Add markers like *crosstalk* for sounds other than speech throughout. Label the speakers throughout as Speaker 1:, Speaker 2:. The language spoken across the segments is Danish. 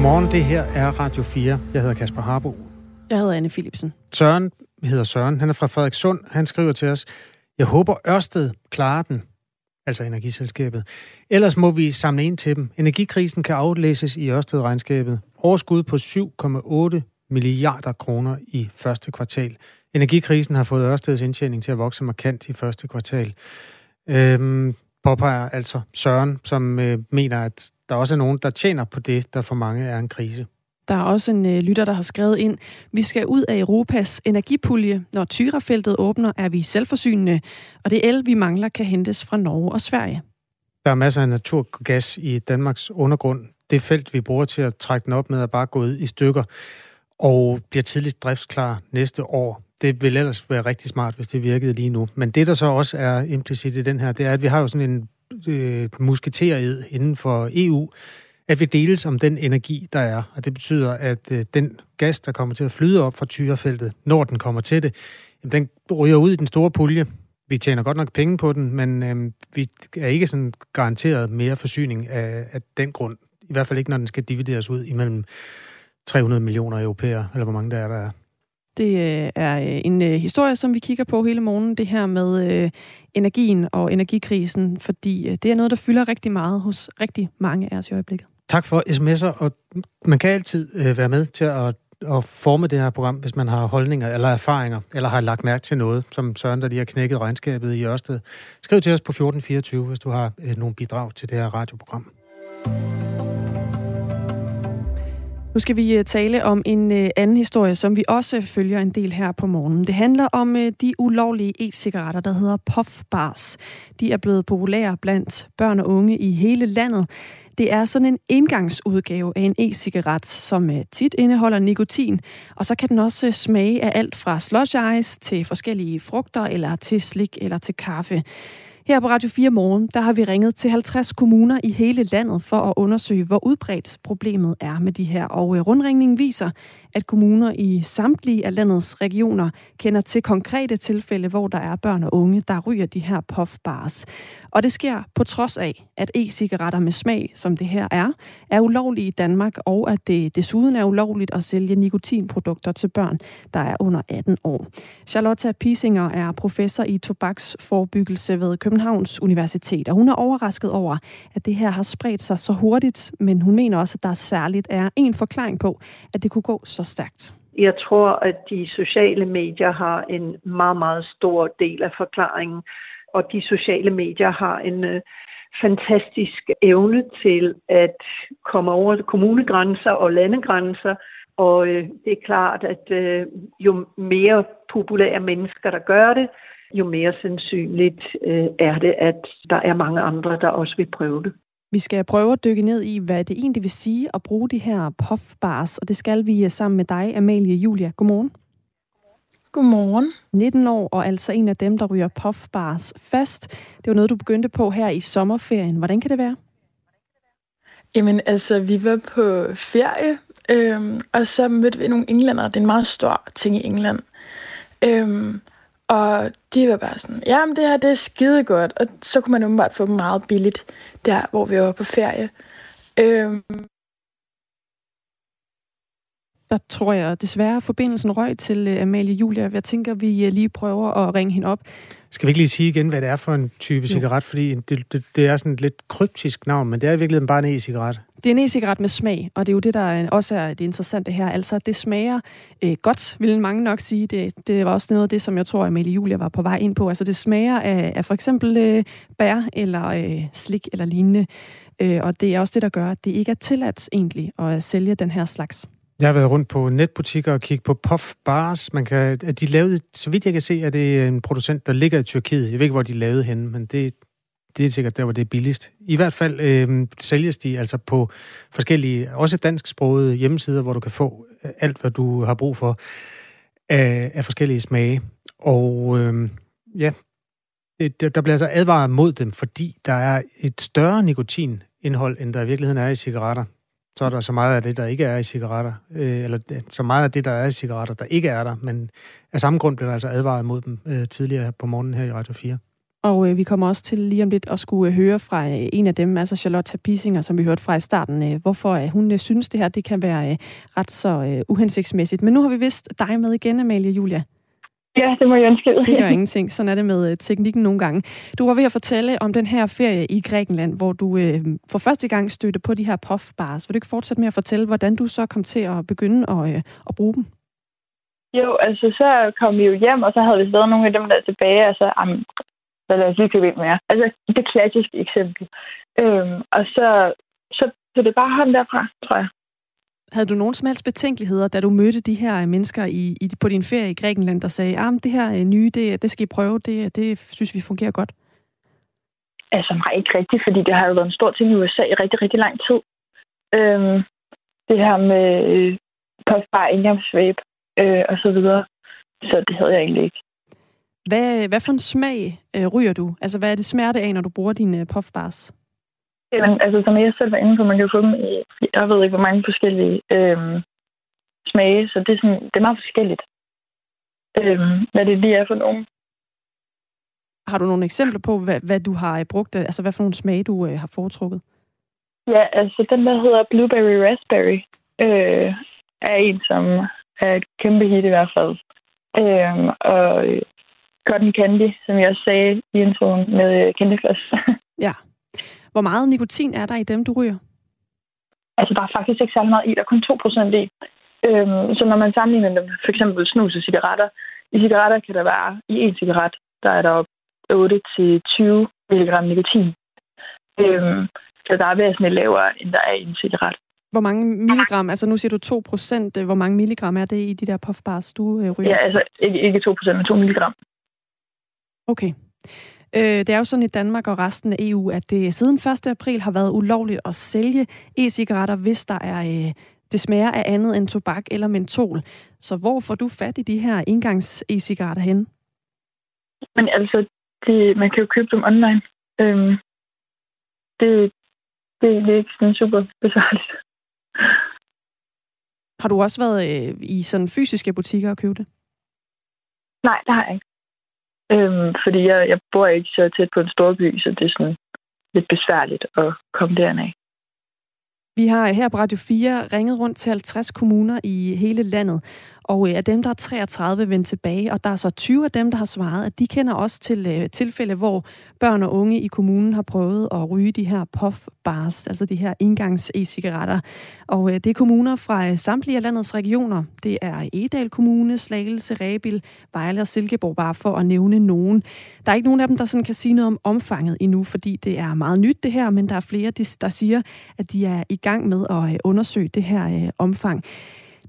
Speaker 1: Godmorgen, det her er Radio 4. Jeg hedder Kasper Harbo.
Speaker 2: Jeg hedder Anne Philipsen.
Speaker 1: Søren hedder Søren. Han er fra Frederikssund. Han skriver til os, jeg håber Ørsted klarer den, altså energiselskabet. Ellers må vi samle ind til dem. Energikrisen kan aflæses i Ørsted-regnskabet. Overskud på 7,8 milliarder kroner i første kvartal. Energikrisen har fået Ørsteds indtjening til at vokse markant i første kvartal. Øhm, påpeger altså Søren, som øh, mener, at der også er nogen, der tjener på det, der for mange er en krise.
Speaker 2: Der er også en øh, lytter, der har skrevet ind, vi skal ud af Europas energipulje. Når Tyrafeltet åbner, er vi selvforsynende, og det el, vi mangler, kan hentes fra Norge og Sverige.
Speaker 1: Der er masser af naturgas i Danmarks undergrund. Det felt, vi bruger til at trække den op med, er bare gået i stykker og bliver tidligst driftsklar næste år. Det vil ellers være rigtig smart, hvis det virkede lige nu. Men det, der så også er implicit i den her, det er, at vi har jo sådan en øh, musketeret inden for EU, at vi deles om den energi, der er. Og det betyder, at øh, den gas, der kommer til at flyde op fra tyrefeltet, når den kommer til det, jamen, den ryger ud i den store pulje. Vi tjener godt nok penge på den, men øh, vi er ikke sådan garanteret mere forsyning af, af den grund. I hvert fald ikke, når den skal divideres ud imellem 300 millioner europæer, eller hvor mange der er, der er.
Speaker 2: Det øh, er øh, en øh, historie, som vi kigger på hele morgen, det her med energien og energikrisen, fordi det er noget, der fylder rigtig meget hos rigtig mange af os i øjeblikket.
Speaker 1: Tak for sms'er, og man kan altid være med til at, at forme det her program, hvis man har holdninger eller erfaringer, eller har lagt mærke til noget, som Søren, der lige har knækket regnskabet i Ørsted. Skriv til os på 1424, hvis du har øh, nogle bidrag til det her radioprogram.
Speaker 2: Nu skal vi øh, tale om en øh, anden historie, som vi også følger en del her på morgenen. Det handler om øh, de ulovlige e-cigaretter, der hedder Puff Bars. De er blevet populære blandt børn og unge i hele landet. Det er sådan en indgangsudgave af en e-cigaret, som tit indeholder nikotin, og så kan den også smage af alt fra slush ice til forskellige frugter, eller til slik, eller til kaffe. Her på Radio 4 Morgen, der har vi ringet til 50 kommuner i hele landet for at undersøge, hvor udbredt problemet er med de her. Og øh, rundringningen viser, at kommuner i samtlige af landets regioner kender til konkrete tilfælde, hvor der er børn og unge, der ryger de her puffbars. Og det sker på trods af, at e-cigaretter med smag, som det her er, er ulovlige i Danmark, og at det desuden er ulovligt at sælge nikotinprodukter til børn, der er under 18 år. Charlotte Pisinger er professor i tobaksforbyggelse ved Københavns Universitet, og hun er overrasket over, at det her har spredt sig så hurtigt, men hun mener også, at der særligt er en forklaring på, at det kunne gå så stærkt.
Speaker 3: Jeg tror, at de sociale medier har en meget, meget stor del af forklaringen og de sociale medier har en øh, fantastisk evne til at komme over kommunegrænser og landegrænser. Og øh, det er klart, at øh, jo mere populære mennesker, der gør det, jo mere sandsynligt øh, er det, at der er mange andre, der også vil prøve det.
Speaker 2: Vi skal prøve at dykke ned i, hvad det egentlig vil sige at bruge de her puffbars, og det skal vi øh, sammen med dig, Amalie Julia. Godmorgen.
Speaker 4: Godmorgen.
Speaker 2: 19 år, og altså en af dem, der ryger puffbars fast. Det var noget, du begyndte på her i sommerferien. Hvordan kan det være?
Speaker 4: Jamen, altså, vi var på ferie, øhm, og så mødte vi nogle englænder. Det er en meget stor ting i England. Øhm, og de var bare sådan, jamen det her, det er skide godt. Og så kunne man åbenbart få dem meget billigt, der hvor vi var på ferie. Øhm,
Speaker 2: der tror jeg desværre, forbindelsen røg til øh, Amalie Julia. Jeg tænker, vi øh, lige prøver at ringe hende op.
Speaker 1: Skal vi ikke lige sige igen, hvad det er for en type jo. cigaret? Fordi det, det, det er sådan et lidt kryptisk navn, men det er i virkeligheden bare en e-cigaret.
Speaker 2: Det er en e-cigaret med smag, og det er jo det, der også er det interessante her. Altså, det smager øh, godt, vil mange nok sige. Det, det var også noget af det, som jeg tror, Amalie Julia var på vej ind på. Altså, det smager af, af for eksempel øh, bær eller øh, slik eller lignende. Øh, og det er også det, der gør, at det ikke er tilladt egentlig at sælge den her slags.
Speaker 1: Jeg har været rundt på netbutikker og kigget på Puff Bars. Man kan, at de lavede, så vidt jeg kan se, at det er en producent, der ligger i Tyrkiet. Jeg ved ikke, hvor de lavede henne, men det, det er sikkert der, hvor det er billigst. I hvert fald øh, sælges de altså på forskellige, også dansksprogede hjemmesider, hvor du kan få øh, alt, hvad du har brug for af, af forskellige smage. Og øh, ja, det, der bliver altså advaret mod dem, fordi der er et større nikotinindhold, end der i virkeligheden er i cigaretter så er der så meget af det, der ikke er i cigaretter, øh, eller så meget af det, der er i cigaretter, der ikke er der, men af samme grund blev der altså advaret mod dem øh, tidligere på morgenen her i Radio 4.
Speaker 2: Og øh, vi kommer også til lige om lidt at skulle øh, høre fra øh, en af dem, altså Charlotte Pisinger, som vi hørte fra i starten, øh, hvorfor øh, hun øh, synes, det her det kan være øh, ret så øh, uhensigtsmæssigt. Men nu har vi vist dig med igen, Amalie Julia.
Speaker 4: Ja, det må jeg ønske.
Speaker 2: Det gør ingenting. Sådan er det med øh, teknikken nogle gange. Du var ved at fortælle om den her ferie i Grækenland, hvor du øh, for første gang stødte på de her puffbars. Vil du ikke fortsætte med at fortælle, hvordan du så kom til at begynde at, øh, at bruge dem?
Speaker 4: Jo, altså så kom vi jo hjem, og så havde vi stadig nogle af dem der tilbage, og så, am, så lad os lige købe ind mere. Altså, det klassiske eksempel. Øhm, og så, så, så det bare ham derfra, tror jeg.
Speaker 2: Havde du nogen som helst betænkeligheder, da du mødte de her mennesker i, i, på din ferie i Grækenland, der sagde, at ah, det her øh, nye, det, det skal I prøve, det, det synes vi fungerer godt?
Speaker 4: Altså nej, ikke rigtigt, fordi det har jo været en stor ting i USA i rigtig, rigtig lang tid. Øhm, det her med øh, puffbar, indgangsvæb øh, og så videre. Så det havde jeg egentlig ikke.
Speaker 2: Hvad, hvad for en smag øh, ryger du? Altså, hvad er det smerte af, når du bruger dine øh, puffbars?
Speaker 4: Jamen, altså, som jeg selv var inde på, man kan få dem i, jeg ved ikke, hvor mange forskellige øh, smage, så det er, sådan, det er meget forskelligt, øh, hvad det lige er for nogen.
Speaker 2: Har du nogle eksempler på, hvad, hvad du har øh, brugt, øh, altså hvad for nogle smage du øh, har foretrukket?
Speaker 4: Ja, altså den, der hedder Blueberry Raspberry, øh, er en, som er et kæmpe hit i hvert fald. Øh, og cotton candy, som jeg også sagde i introen med øh, Candy Floss. *laughs*
Speaker 2: ja. Hvor meget nikotin er der i dem, du ryger?
Speaker 4: Altså, der er faktisk ikke særlig meget i. Der er kun 2% i. Øhm, så når man sammenligner dem for eksempel snus og cigaretter, i cigaretter kan der være, i en cigaret, der er der 8-20 mg nikotin. Øhm, så der er væsentligt lavere, end der er i en cigaret.
Speaker 2: Hvor mange milligram, altså nu siger du 2 procent, hvor mange milligram er det i de der puffbars, du øh, ryger?
Speaker 4: Ja, altså ikke, ikke 2 procent, men 2 milligram.
Speaker 2: Okay. Øh, det er jo sådan i Danmark og resten af EU, at det siden 1. april har været ulovligt at sælge e-cigaretter, hvis der er øh, det smager af andet end tobak eller mentol. Så hvor får du fat i de her engangs e-cigaretter hen?
Speaker 4: Men altså, det, man kan jo købe dem online. Øhm, det, det, det er ikke sådan super besværligt.
Speaker 2: Har du også været øh, i sådan fysiske butikker og købe det?
Speaker 4: Nej, det har jeg ikke. Øhm, fordi jeg, jeg bor ikke så tæt på en stor by, så det er sådan lidt besværligt at komme derned.
Speaker 2: Vi har her på Radio 4 ringet rundt til 50 kommuner i hele landet, og øh, af dem, der er 33 vendt tilbage, og der er så 20 af dem, der har svaret, at de kender også til øh, tilfælde, hvor børn og unge i kommunen har prøvet at ryge de her puff-bars, altså de her indgangs e-cigaretter. Og øh, det er kommuner fra samtlige af landets regioner. Det er Edal Kommune, Slagelse, Rebil, Vejle og Silkeborg, bare for at nævne nogen. Der er ikke nogen af dem, der sådan kan sige noget om omfanget endnu, fordi det er meget nyt det her, men der er flere, der siger, at de er i gang med at undersøge det her omfang.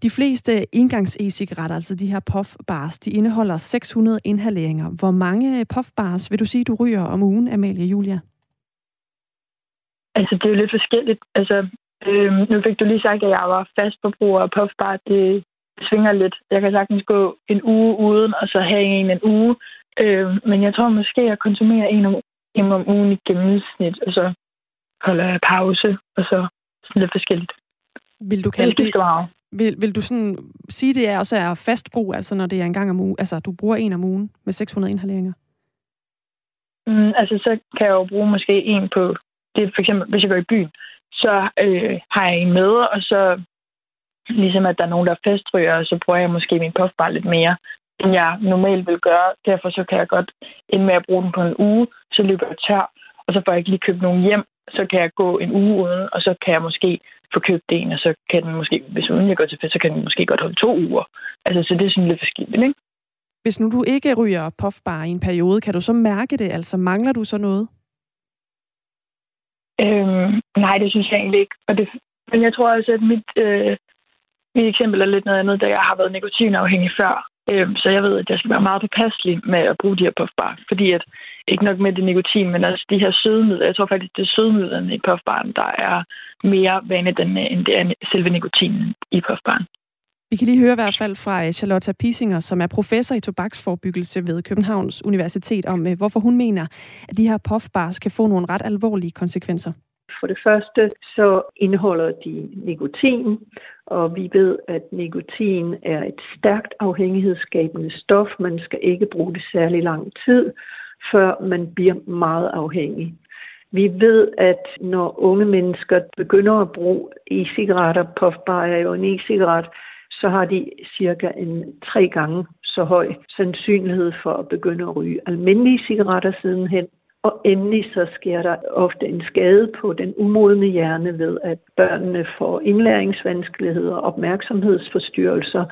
Speaker 2: De fleste indgangs e-cigaretter, altså de her puffbars, de indeholder 600 inhaleringer. Hvor mange puffbars vil du sige, du ryger om ugen, Amalie Julia?
Speaker 4: Altså, det er jo lidt forskelligt. Altså, øh, nu fik du lige sagt, at jeg var fast forbruger af puffbar. Det svinger lidt. Jeg kan sagtens gå en uge uden, og så have en en uge. Øh, men jeg tror måske, at jeg konsumerer en om, en om ugen i gennemsnit, og så holder jeg pause, og så sådan lidt forskelligt.
Speaker 2: Vil du kalde det, det vil, vil du sådan sige, det er også er fast brug, altså når det er en gang om ugen, altså du bruger en om ugen med 600 inhaleringer?
Speaker 4: Mm, altså så kan jeg jo bruge måske en på, det er for eksempel, hvis jeg går i byen, så øh, har jeg en med, og så ligesom at der er nogen, der festryger, og så bruger jeg måske min puffbar lidt mere, end jeg normalt vil gøre. Derfor så kan jeg godt ende med at bruge den på en uge, så løber jeg tør, og så får jeg ikke lige købt nogen hjem, så kan jeg gå en uge uden, og så kan jeg måske få købt en, og så kan den måske, hvis uden jeg går til fest, så kan den måske godt holde to uger. Altså, så det er sådan lidt forskelligt, ikke?
Speaker 2: Hvis nu du ikke ryger puffbar i en periode, kan du så mærke det? Altså, mangler du så noget?
Speaker 4: Øhm, nej, det synes jeg egentlig ikke. Og det, men jeg tror også, at mit, øh, mit eksempel er lidt noget andet, da jeg har været nikotinafhængig før. Øhm, så jeg ved, at jeg skal være meget påpasselig med at bruge de her puffbar, fordi at ikke nok med det nikotin, men også de her sødemidler. Jeg tror faktisk, det er sødemidlerne i puffbaren, der er mere vanedannende, øh, end det er selve nikotinen i puffbaren.
Speaker 2: Vi kan lige høre i hvert fald fra øh, Charlotte Pisinger, som er professor i tobaksforbyggelse ved Københavns Universitet, om øh, hvorfor hun mener, at de her puffbars kan få nogle ret alvorlige konsekvenser.
Speaker 3: For det første så indeholder de nikotin, og vi ved, at nikotin er et stærkt afhængighedsskabende stof. Man skal ikke bruge det særlig lang tid, før man bliver meget afhængig. Vi ved, at når unge mennesker begynder at bruge e-cigaretter, puffbarer og en e-cigaret, så har de cirka en tre gange så høj sandsynlighed for at begynde at ryge almindelige cigaretter sidenhen. Og endelig så sker der ofte en skade på den umodne hjerne ved, at børnene får indlæringsvanskeligheder, opmærksomhedsforstyrrelser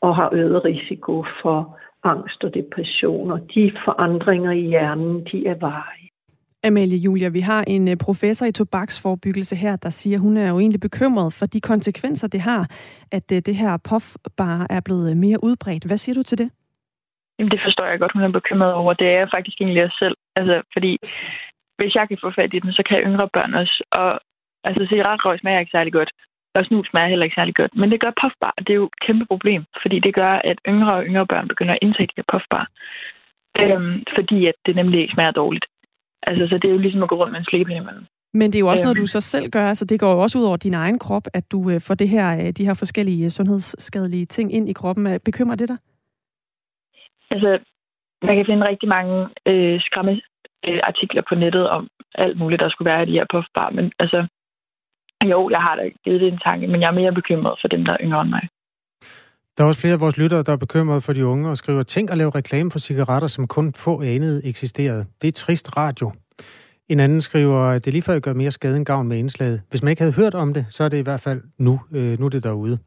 Speaker 3: og har øget risiko for angst og depression. Og de forandringer i hjernen, de er varige.
Speaker 2: Amalie Julia, vi har en øh, professor i tobaksforbyggelse her, der siger, at hun er jo egentlig bekymret for de konsekvenser, det har, at øh, det her puffbar er blevet mere udbredt. Hvad siger du til det?
Speaker 4: Jamen, det forstår jeg godt, hun er bekymret over. Det er jeg faktisk egentlig også selv. Altså, fordi hvis jeg kan få fat i den, så kan yngre børn også. Og altså, cigaretrøg smager ikke særlig godt. Og snus smager heller ikke særlig godt. Men det gør puffbar. Det er jo et kæmpe problem, fordi det gør, at yngre og yngre børn begynder at indtage de her puffbar. Øhm, fordi at det nemlig ikke smager dårligt. Altså, så det er jo ligesom at gå rundt med en slikkepind imellem.
Speaker 2: Men det er jo også øhm. noget, du så selv gør. Altså, det går jo også ud over din egen krop, at du øh, får det her, øh, de her forskellige øh, sundhedsskadelige ting ind i kroppen. Bekymrer det dig?
Speaker 4: Altså, man kan finde rigtig mange øh, skræmme øh, artikler på nettet om alt muligt, der skulle være i de her puffbar. Men altså, jo, jeg har da givet det en tanke, men jeg er mere bekymret for dem, der er yngre end mig.
Speaker 1: Der er også flere af vores lyttere, der er bekymrede for de unge og skriver, tænk at lave reklame for cigaretter, som kun få anede eksisterede. Det er trist radio. En anden skriver, at det lige før gør mere skade end gavn med indslaget. Hvis man ikke havde hørt om det, så er det i hvert fald nu, øh, nu er det derude.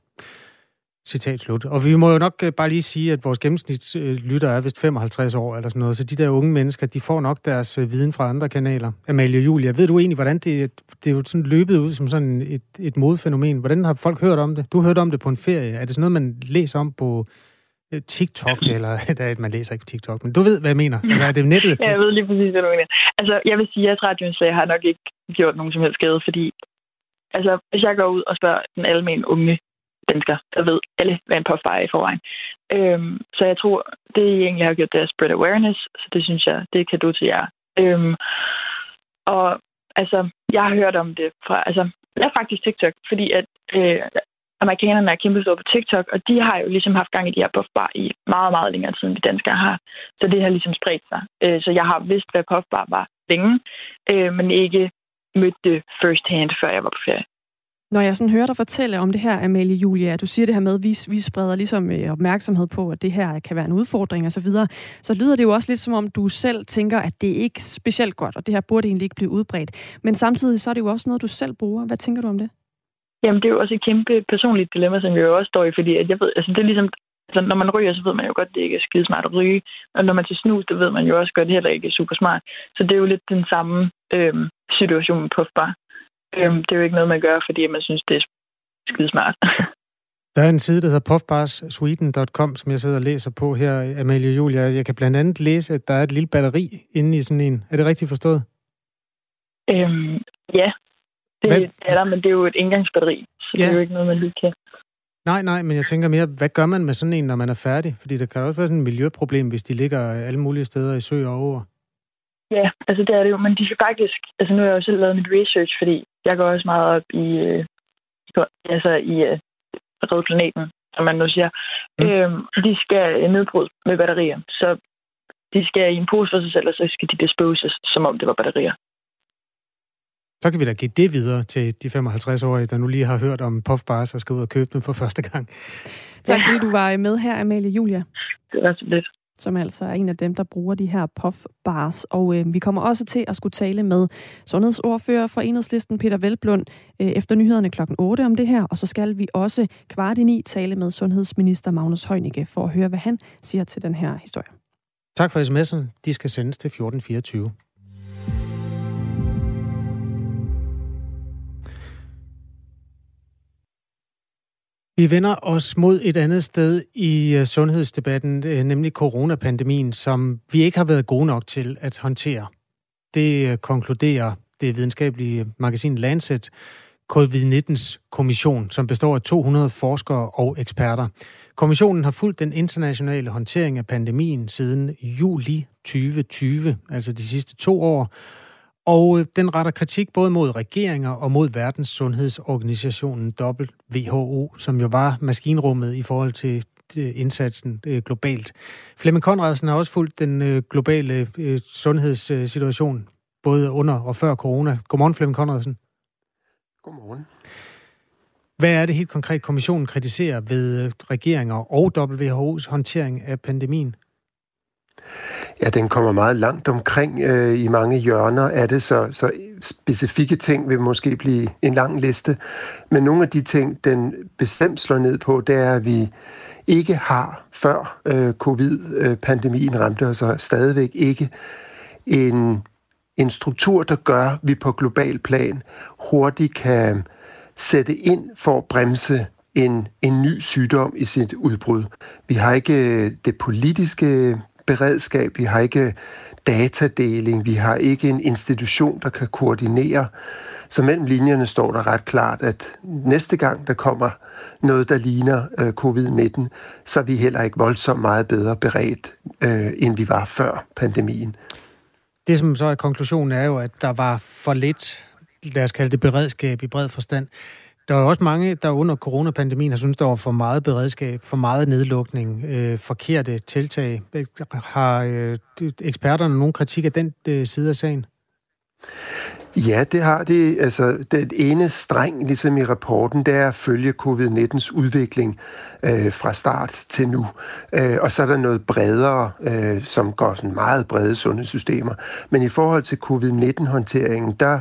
Speaker 1: Citat slut. Og vi må jo nok øh, bare lige sige, at vores gennemsnitslytter er vist 55 år eller sådan noget, så de der unge mennesker, de får nok deres øh, viden fra andre kanaler. Amalie Julia, ved du egentlig, hvordan det, det er jo sådan løbet ud som sådan et, et modfænomen? Hvordan har folk hørt om det? Du har hørt om det på en ferie. Er det sådan noget, man læser om på øh, TikTok, eller *laughs* at man læser ikke på TikTok, men du ved, hvad jeg mener. Altså, er det nettet? *laughs*
Speaker 4: ja, jeg ved lige præcis, hvad du mener. Altså, jeg vil sige, at radioen har nok ikke gjort nogen som helst skade, fordi altså, hvis jeg går ud og spørger den almindelige unge dansker, der ved alle, hvad en puffbar er i forvejen. Øhm, så jeg tror, det I egentlig har gjort, det er spread awareness, så det synes jeg, det kan du til jer. Øhm, og altså, jeg har hørt om det fra, altså, jeg er faktisk TikTok, fordi at øh, amerikanerne er kæmpe store på TikTok, og de har jo ligesom haft gang i de her puffbar i meget, meget længere tid, end de danskere har. Så det har ligesom spredt sig. Øh, så jeg har vidst, hvad puffbar var længe, øh, men ikke mødt det first hand, før jeg var på ferie.
Speaker 2: Når jeg sådan hører dig fortælle om det her, Amalie Julia, du siger det her med, at vi, vi spreder ligesom øh, opmærksomhed på, at det her kan være en udfordring osv., så, så lyder det jo også lidt som om, du selv tænker, at det ikke er specielt godt, og det her burde egentlig ikke blive udbredt. Men samtidig så er det jo også noget, du selv bruger. Hvad tænker du om det?
Speaker 4: Jamen, det er jo også et kæmpe personligt dilemma, som jeg jo også står i, fordi at jeg ved, altså, det er ligesom, altså, når man ryger, så ved man jo godt, at det ikke er skide smart at ryge. Og når man til snus, det ved man jo også godt, at det heller ikke er super smart. Så det er jo lidt den samme øh, situation med puffbar. Øhm, det er jo ikke noget, man gør, fordi man synes, det er skide smart.
Speaker 1: Der er en side, der hedder puffbarssweden.com, som jeg sidder og læser på her, Amalie Julia. Jeg kan blandt andet læse, at der er et lille batteri inde i sådan en. Er det rigtigt forstået?
Speaker 4: Øhm, ja, det, hvad? er der, men det er jo et indgangsbatteri, så ja. det er jo ikke noget, man lige kan.
Speaker 1: Nej, nej, men jeg tænker mere, hvad gør man med sådan en, når man er færdig? Fordi der kan også være sådan et miljøproblem, hvis de ligger alle mulige steder i sø og over.
Speaker 4: Ja, altså det er det jo, men de skal faktisk, altså nu har jeg jo selv lavet mit research, fordi jeg går også meget op i, øh, altså i øh, Red Planeten, som man nu siger. Mm. Øhm, de skal nedbryde med batterier, så de skal i en pose for sig selv, og så skal de disposes, som om det var batterier.
Speaker 1: Så kan vi da give det videre til de 55-årige, der nu lige har hørt om puffbars og skal ud og købe dem for første gang.
Speaker 2: Tak fordi du var med her, Amalie Julia.
Speaker 4: Det var så lidt
Speaker 2: som altså er en af dem, der bruger de her puff-bars. Og øh, vi kommer også til at skulle tale med sundhedsordfører for Enhedslisten, Peter Velblund, øh, efter nyhederne klokken 8 om det her. Og så skal vi også kvart i ni tale med sundhedsminister Magnus Heunicke for at høre, hvad han siger til den her historie.
Speaker 1: Tak for sms'en. De skal sendes til 1424. Vi vender os mod et andet sted i øh, sundhedsdebatten, øh, nemlig coronapandemien, som vi ikke har været gode nok til at håndtere. Det øh, konkluderer det videnskabelige magasin Lancet, COVID-19's kommission, som består af 200 forskere og eksperter. Kommissionen har fulgt den internationale håndtering af pandemien siden juli 2020, altså de sidste to år, og øh, den retter kritik både mod regeringer og mod Verdens Sundhedsorganisationen WHO, som jo var maskinrummet i forhold til indsatsen globalt. Flemming Konradsen har også fulgt den globale sundhedssituation, både under og før corona. Godmorgen, Flemming Konradsen.
Speaker 5: Godmorgen.
Speaker 1: Hvad er det helt konkret, kommissionen kritiserer ved regeringer og WHO's håndtering af pandemien?
Speaker 5: Ja, den kommer meget langt omkring øh, i mange hjørner af det, så, så specifikke ting vil måske blive en lang liste. Men nogle af de ting, den bestemt slår ned på, det er, at vi ikke har, før øh, covid-pandemien ramte os, og stadigvæk ikke en, en struktur, der gør, at vi på global plan hurtigt kan sætte ind for at bremse en, en ny sygdom i sit udbrud. Vi har ikke øh, det politiske beredskab, vi har ikke datadeling, vi har ikke en institution, der kan koordinere. Så mellem linjerne står der ret klart, at næste gang der kommer noget, der ligner øh, covid-19, så er vi heller ikke voldsomt meget bedre beredt, øh, end vi var før pandemien.
Speaker 1: Det, som så er konklusionen, er jo, at der var for lidt, lad os kalde det beredskab i bred forstand. Der er også mange, der under coronapandemien har syntes, der var for meget beredskab, for meget nedlukning, øh, forkerte tiltag. Har øh, eksperterne nogen kritik af den øh, side af sagen?
Speaker 5: Ja, det har det. Altså, det ene streng, ligesom i rapporten, det er at følge covid-19's udvikling øh, fra start til nu. Øh, og så er der noget bredere, øh, som går sådan meget brede sundhedssystemer. Men i forhold til covid-19-håndteringen, der,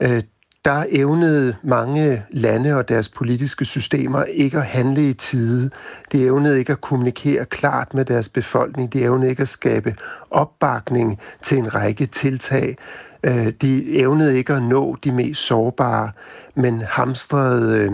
Speaker 5: øh, der evnede mange lande og deres politiske systemer ikke at handle i tide. De evnede ikke at kommunikere klart med deres befolkning. De evnede ikke at skabe opbakning til en række tiltag. Øh, de evnede ikke at nå de mest sårbare, men hamstrede øh,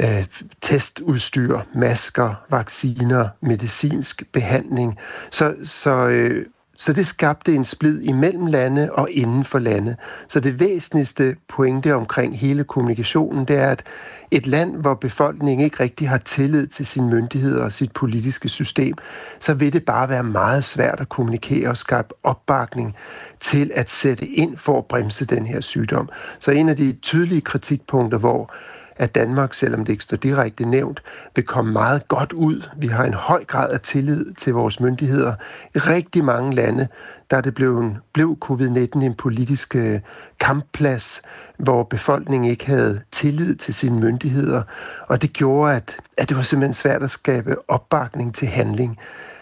Speaker 5: øh, testudstyr, masker, vacciner, medicinsk behandling. Så, så øh, så det skabte en splid imellem lande og inden for lande. Så det væsentligste pointe omkring hele kommunikationen, det er, at et land, hvor befolkningen ikke rigtig har tillid til sine myndigheder og sit politiske system, så vil det bare være meget svært at kommunikere og skabe opbakning til at sætte ind for at bremse den her sygdom. Så en af de tydelige kritikpunkter, hvor at Danmark, selvom det ikke står direkte nævnt, vil komme meget godt ud. Vi har en høj grad af tillid til vores myndigheder. I rigtig mange lande, der er det blevet, blev covid-19 en politisk øh, kampplads, hvor befolkningen ikke havde tillid til sine myndigheder, og det gjorde, at, at det var simpelthen svært at skabe opbakning til handling.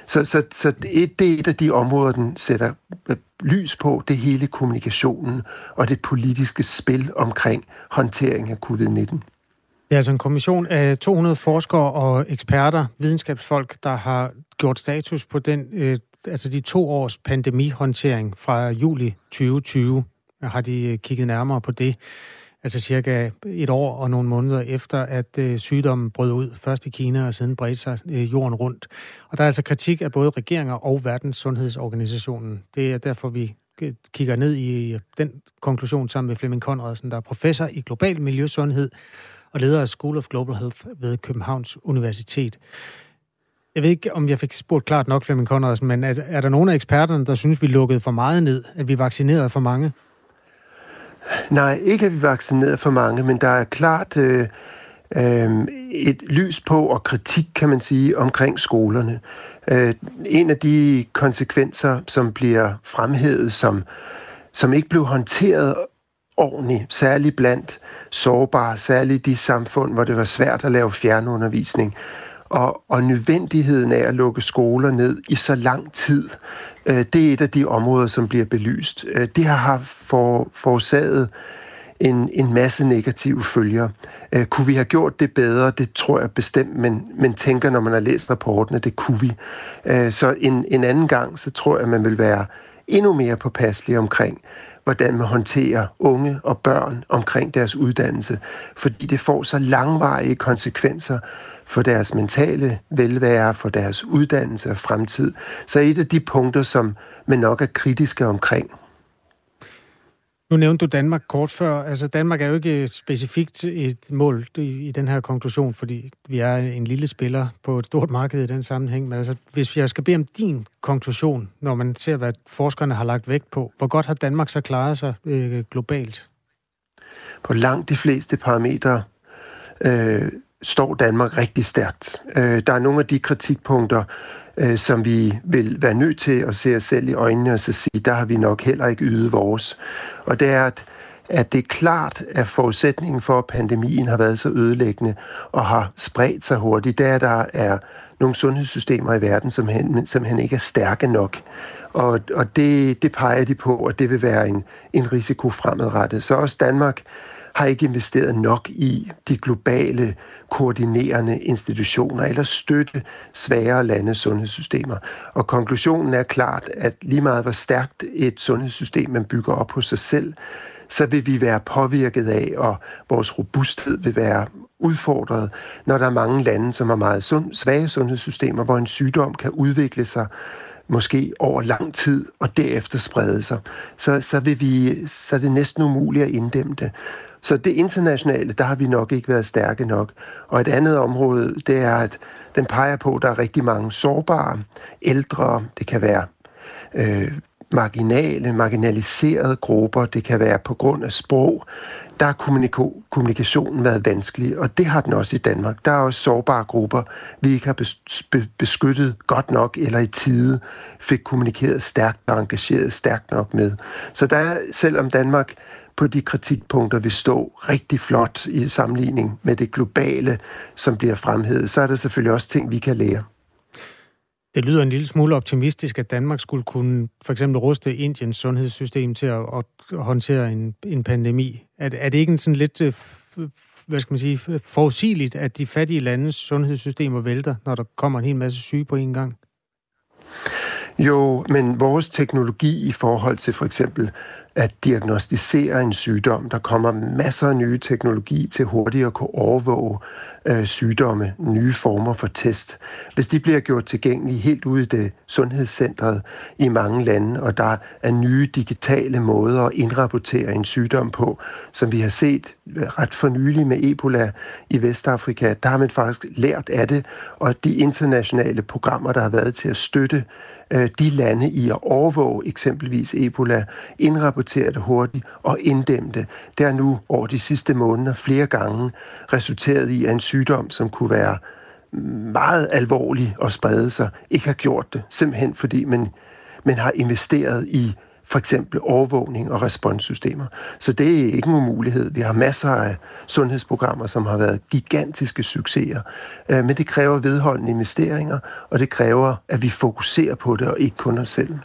Speaker 5: Så, så, så et, det er et af de områder, den sætter øh, lys på, det hele kommunikationen og det politiske spil omkring håndtering af covid-19.
Speaker 1: Det er altså en kommission af 200 forskere og eksperter, videnskabsfolk, der har gjort status på den, øh, altså de to års pandemihåndtering fra juli 2020. Har de øh, kigget nærmere på det, altså cirka et år og nogle måneder efter, at øh, sygdommen brød ud, først i Kina og siden bredte sig øh, jorden rundt. Og der er altså kritik af både regeringer og Verdens Sundhedsorganisationen. Det er derfor, vi øh, kigger ned i øh, den konklusion sammen med Flemming Konradsen, der er professor i global miljøsundhed og leder af School of Global Health ved Københavns Universitet. Jeg ved ikke, om jeg fik spurgt klart nok, Flemming Conradsen, men er, er der nogen af eksperterne, der synes, vi lukkede for meget ned? At vi vaccinerede for mange?
Speaker 5: Nej, ikke at vi vaccinerede for mange, men der er klart øh, øh, et lys på og kritik, kan man sige, omkring skolerne. Øh, en af de konsekvenser, som bliver fremhævet, som, som ikke blev håndteret ordentligt, særligt blandt sårbare, særligt de samfund, hvor det var svært at lave fjernundervisning. Og, og nødvendigheden af at lukke skoler ned i så lang tid, øh, det er et af de områder, som bliver belyst. Øh, det har haft for, forårsaget en, en masse negative følger. Øh, kunne vi have gjort det bedre? Det tror jeg bestemt, men, men tænker, når man har læst rapporten, at det kunne vi. Øh, så en, en anden gang, så tror jeg, man vil være endnu mere påpasselig omkring, hvordan man håndterer unge og børn omkring deres uddannelse, fordi det får så langvarige konsekvenser for deres mentale velvære, for deres uddannelse og fremtid. Så et af de punkter, som man nok er kritiske omkring.
Speaker 1: Nu nævnte du Danmark kort før. Altså Danmark er jo ikke specifikt et mål i den her konklusion, fordi vi er en lille spiller på et stort marked i den sammenhæng. Men altså, hvis jeg skal bede om din konklusion, når man ser, hvad forskerne har lagt vægt på, hvor godt har Danmark så klaret sig øh, globalt?
Speaker 5: På langt de fleste parametre øh, står Danmark rigtig stærkt. Øh, der er nogle af de kritikpunkter, øh, som vi vil være nødt til at se os selv i øjnene og så sige, der har vi nok heller ikke ydet vores. Og det er, at at det er klart, at forudsætningen for, at pandemien har været så ødelæggende og har spredt sig hurtigt, det er, at der er nogle sundhedssystemer i verden, som hen, som hen ikke er stærke nok. Og, og det, det peger de på, at det vil være en, en risiko fremadrettet. Så også Danmark har ikke investeret nok i de globale koordinerende institutioner eller støtte svære landes sundhedssystemer. Og konklusionen er klart, at lige meget hvor stærkt et sundhedssystem man bygger op på sig selv, så vil vi være påvirket af, og vores robusthed vil være udfordret, når der er mange lande, som har meget sund, svage sundhedssystemer, hvor en sygdom kan udvikle sig måske over lang tid og derefter sprede sig, så, så, vil vi, så er det næsten umuligt at inddæmme det. Så det internationale, der har vi nok ikke været stærke nok. Og et andet område, det er, at den peger på, at der er rigtig mange sårbare ældre, det kan være øh, marginale, marginaliserede grupper, det kan være på grund af sprog, der har kommunikationen været vanskelig, og det har den også i Danmark. Der er også sårbare grupper, vi ikke har beskyttet godt nok eller i tide fik kommunikeret stærkt og engageret stærkt nok med. Så der er, selvom Danmark på de kritikpunkter vil stå rigtig flot i sammenligning med det globale, som bliver fremhævet, så er der selvfølgelig også ting, vi kan lære.
Speaker 1: Det lyder en lille smule optimistisk, at Danmark skulle kunne for eksempel ruste Indiens sundhedssystem til at, at håndtere en, en pandemi. Er, er det ikke en sådan lidt, øh, hvad skal man sige, forudsigeligt, at de fattige landes sundhedssystemer vælter, når der kommer en hel masse syge på en gang?
Speaker 5: Jo, men vores teknologi i forhold til for eksempel at diagnostisere en sygdom. Der kommer masser af nye teknologi til hurtigt at kunne overvåge øh, sygdomme, nye former for test. Hvis de bliver gjort tilgængelige helt ude i det sundhedscentret i mange lande, og der er nye digitale måder at indrapportere en sygdom på, som vi har set øh, ret for nylig med Ebola i Vestafrika, der har man faktisk lært af det, og de internationale programmer, der har været til at støtte øh, de lande i at overvåge eksempelvis Ebola, indrapportere det hurtigt og inddæmme det. Det har nu over de sidste måneder flere gange resulteret i, at en sygdom, som kunne være meget alvorlig og sprede sig, ikke har gjort det. Simpelthen fordi man, man har investeret i for eksempel overvågning og responssystemer. Så det er ikke en umulighed. Vi har masser af sundhedsprogrammer, som har været gigantiske succeser. Øh, men det kræver vedholdende investeringer, og det kræver, at vi fokuserer på det, og ikke kun os selv.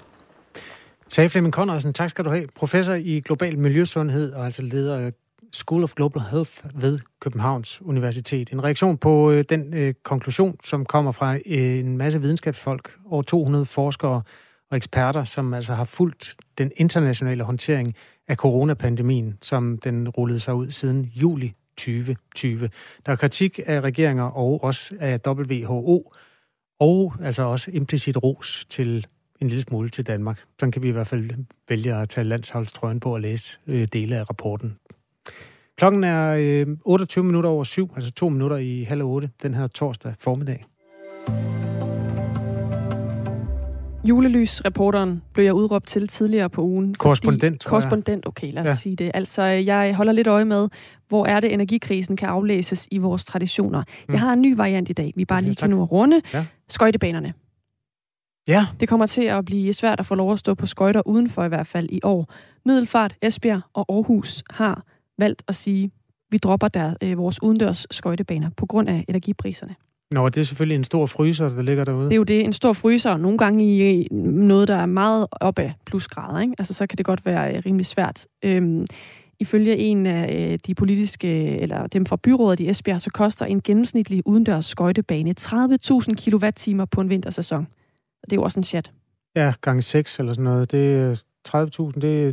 Speaker 1: Sagde Flemming Conradsen, tak skal du have. Professor i global miljøsundhed og altså leder af School of Global Health ved Københavns Universitet. En reaktion på øh, den øh, konklusion, som kommer fra øh, en masse videnskabsfolk, over 200 forskere og eksperter, som altså har fulgt den internationale håndtering af coronapandemien, som den rullede sig ud siden juli 2020. Der er kritik af regeringer og også af WHO, og altså også implicit ros til en lille smule til Danmark. Så kan vi i hvert fald vælge at tage landsholdstrøjen på og læse øh, dele af rapporten. Klokken er øh, 28 minutter over syv, altså to minutter i halv otte, den her torsdag formiddag.
Speaker 2: Julelysreporteren blev jeg udråbt til tidligere på ugen.
Speaker 1: Korrespondent,
Speaker 2: tror Korrespondent, okay, lad os ja. sige det. Altså, jeg holder lidt øje med, hvor er det, energikrisen kan aflæses i vores traditioner. Mm. Jeg har en ny variant i dag, vi bare lige ja, kan nu runde. Ja. Skøjtebanerne.
Speaker 1: Ja.
Speaker 2: Det kommer til at blive svært at få lov at stå på skøjter udenfor i hvert fald i år. Middelfart, Esbjerg og Aarhus har valgt at sige, vi dropper der øh, vores udendørs skøjtebaner på grund af energipriserne.
Speaker 1: Nå, det er selvfølgelig en stor fryser, der ligger derude.
Speaker 2: Det er jo det, en stor fryser, og nogle gange i noget, der er meget op af plusgrader, ikke? Altså, så kan det godt være øh, rimelig svært. Øhm, ifølge en af øh, de politiske, eller dem fra byrådet i Esbjerg, så koster en gennemsnitlig udendørs skøjtebane 30.000 kWh på en vintersæson. Og det er jo også en chat.
Speaker 1: Ja, gange 6 eller sådan noget. Det er 30.000, det er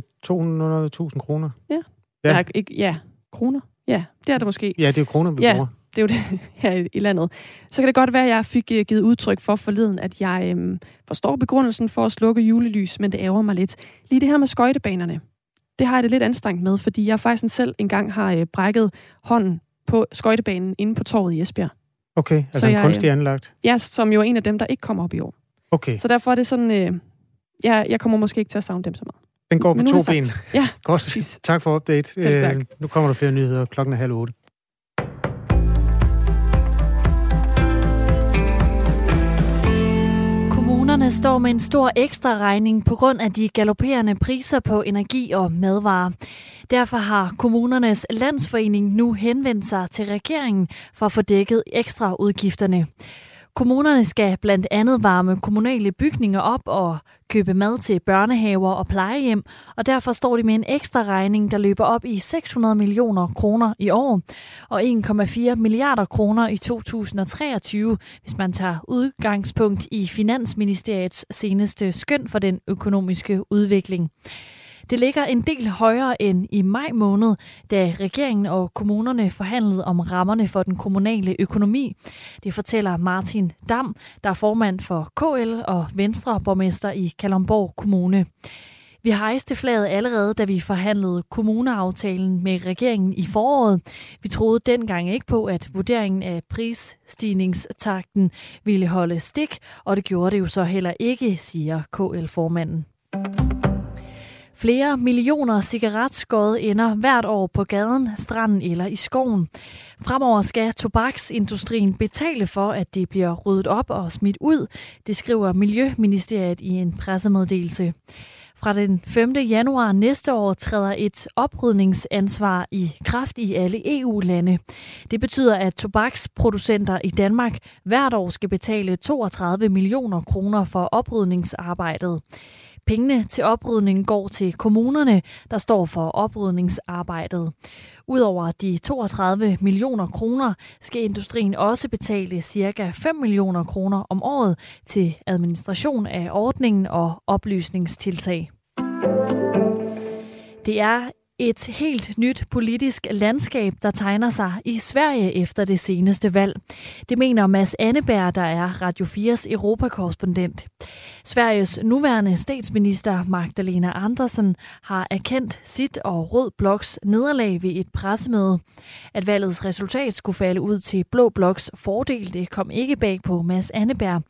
Speaker 1: 200.000 kroner.
Speaker 2: Ja. Ja. ja. ikke, ja, kroner. Ja, det er det måske.
Speaker 1: Ja, det er jo kroner, vi ja. bruger
Speaker 2: det er jo det *laughs* her i landet. Så kan det godt være, at jeg fik øh, givet udtryk for forleden, at jeg øhm, forstår begrundelsen for at slukke julelys, men det ærger mig lidt. Lige det her med skøjtebanerne, det har jeg det lidt anstrengt med, fordi jeg faktisk selv engang har øh, brækket hånden på skøjtebanen inde på torvet i Esbjerg.
Speaker 1: Okay, altså så en jeg, kunstig øh, anlagt?
Speaker 2: Ja, som jo er en af dem, der ikke kommer op i år.
Speaker 1: Okay.
Speaker 2: Så derfor er det sådan, øh, jeg, jeg kommer måske ikke til at savne dem så meget.
Speaker 1: Den går på to ben.
Speaker 2: Ja,
Speaker 1: Godt. Præcis. Tak for update.
Speaker 2: Selv tak.
Speaker 1: Øh, nu kommer der flere nyheder. Klokken er halv otte.
Speaker 6: Kommunerne står med en stor ekstra regning på grund af de galopperende priser på energi og madvarer. Derfor har kommunernes landsforening nu henvendt sig til regeringen for at få dækket ekstra udgifterne. Kommunerne skal blandt andet varme kommunale bygninger op og købe mad til børnehaver og plejehjem, og derfor står de med en ekstra regning, der løber op i 600 millioner kroner i år og 1,4 milliarder kroner i 2023, hvis man tager udgangspunkt i Finansministeriets seneste skøn for den økonomiske udvikling. Det ligger en del højere end i maj måned, da regeringen og kommunerne forhandlede om rammerne for den kommunale økonomi. Det fortæller Martin Dam, der er formand for KL og Venstre borgmester i Kalundborg Kommune. Vi hejste flaget allerede, da vi forhandlede kommuneaftalen med regeringen i foråret. Vi troede dengang ikke på, at vurderingen af prisstigningstakten ville holde stik, og det gjorde det jo så heller ikke, siger KL-formanden. Flere millioner cigaretskod ender hvert år på gaden, stranden eller i skoven. Fremover skal tobaksindustrien betale for, at det bliver ryddet op og smidt ud, det skriver Miljøministeriet i en pressemeddelelse. Fra den 5. januar næste år træder et oprydningsansvar i kraft i alle EU-lande. Det betyder, at tobaksproducenter i Danmark hvert år skal betale 32 millioner kroner for oprydningsarbejdet. Pengene til oprydningen går til kommunerne, der står for oprydningsarbejdet. Udover de 32 millioner kroner skal industrien også betale ca. 5 millioner kroner om året til administration af ordningen og oplysningstiltag. Det er et helt nyt politisk landskab, der tegner sig i Sverige efter det seneste valg. Det mener Mads Anneberg, der er Radio 4's Europakorrespondent. Sveriges nuværende statsminister Magdalena Andersson har erkendt sit og Rød Bloks nederlag ved et pressemøde. At valgets resultat skulle falde ud til Blå Bloks fordel, det kom ikke bag på Mads Anneberg.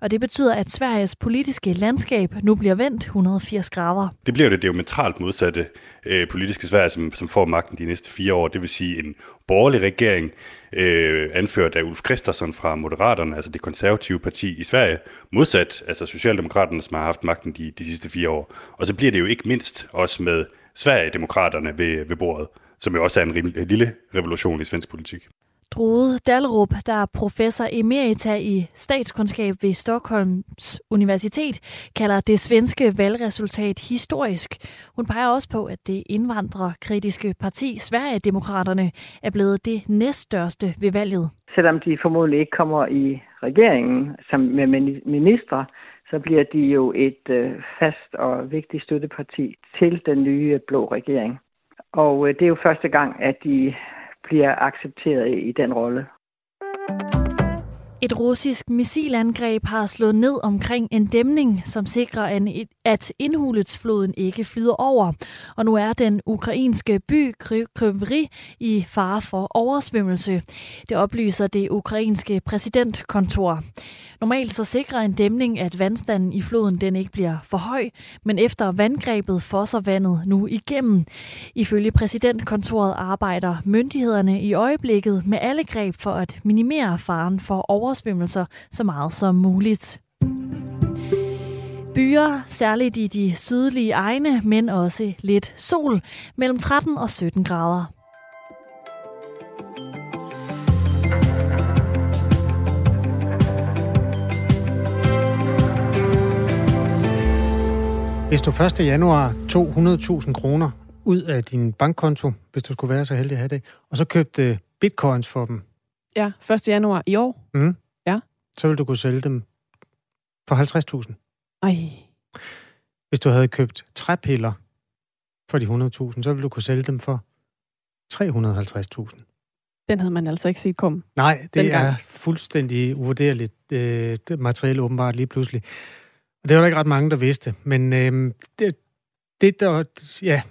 Speaker 6: Og det betyder, at Sveriges politiske landskab nu bliver vendt 180 grader.
Speaker 7: Det bliver det diametralt modsatte øh, politiske Sverige, som, som får magten de næste fire år. Det vil sige en borgerlig regering, øh, anført af Ulf Kristersson fra Moderaterne, altså det konservative parti i Sverige, modsat altså Socialdemokraterne, som har haft magten de, de sidste fire år. Og så bliver det jo ikke mindst også med Sverigedemokraterne ved, ved bordet, som jo også er en, en lille revolution i svensk politik.
Speaker 6: Drude Dallerup, der er professor emerita i statskundskab ved Stockholms Universitet, kalder det svenske valgresultat historisk. Hun peger også på, at det indvandrerkritiske parti Sverigedemokraterne er blevet det næststørste ved valget.
Speaker 8: Selvom de formodentlig ikke kommer i regeringen som med ministre, så bliver de jo et øh, fast og vigtigt støtteparti til den nye blå regering. Og øh, det er jo første gang, at de bliver accepteret i den rolle.
Speaker 6: Et russisk missilangreb har slået ned omkring en dæmning, som sikrer, en at indhuletsfloden ikke flyder over. Og nu er den ukrainske by Kryvri i fare for oversvømmelse. Det oplyser det ukrainske præsidentkontor. Normalt så sikrer en dæmning, at vandstanden i floden den ikke bliver for høj, men efter vandgrebet fosser vandet nu igennem. Ifølge præsidentkontoret arbejder myndighederne i øjeblikket med alle greb for at minimere faren for oversvømmelser så meget som muligt. Byer, særligt i de sydlige egne, men også lidt sol, mellem 13 og 17 grader.
Speaker 1: Hvis du 1. januar tog 100.000 kroner ud af din bankkonto, hvis du skulle være så heldig at have det, og så købte bitcoins for dem.
Speaker 2: Ja, 1. januar i år.
Speaker 1: Mm.
Speaker 2: Ja.
Speaker 1: Så ville du kunne sælge dem for 50.000.
Speaker 2: Ej.
Speaker 1: Hvis du havde købt træpiller for de 100.000, så ville du kunne sælge dem for 350.000.
Speaker 2: Den havde man altså ikke set komme.
Speaker 1: Nej, det dengang. er fuldstændig uvurderligt øh, materiale åbenbart lige pludselig. Og det var der ikke ret mange, der vidste. Men øh, det, det, der, ja,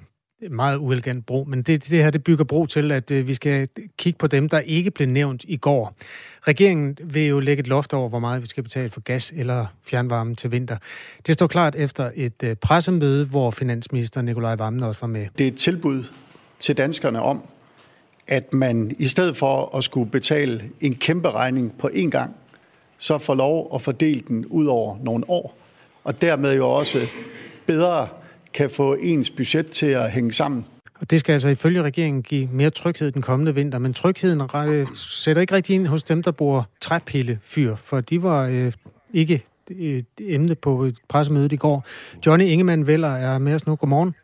Speaker 1: meget uelegant bro, men det, det her det bygger bro til, at øh, vi skal kigge på dem, der ikke blev nævnt i går. Regeringen vil jo lægge et loft over, hvor meget vi skal betale for gas eller fjernvarme til vinter. Det står klart efter et øh, pressemøde, hvor finansminister Nikolaj Vammen også var med.
Speaker 9: Det er et tilbud til danskerne om, at man i stedet for at skulle betale en kæmpe regning på én gang, så får lov at fordele den ud over nogle år og dermed jo også bedre kan få ens budget til at hænge sammen.
Speaker 1: Og det skal altså ifølge regeringen give mere tryghed den kommende vinter, men trygheden sætter ikke rigtig ind hos dem, der bor træpillefyr, for de var øh, ikke et emne på et pressemøde i går. Johnny Ingemann Veller er med os nu. Godmorgen.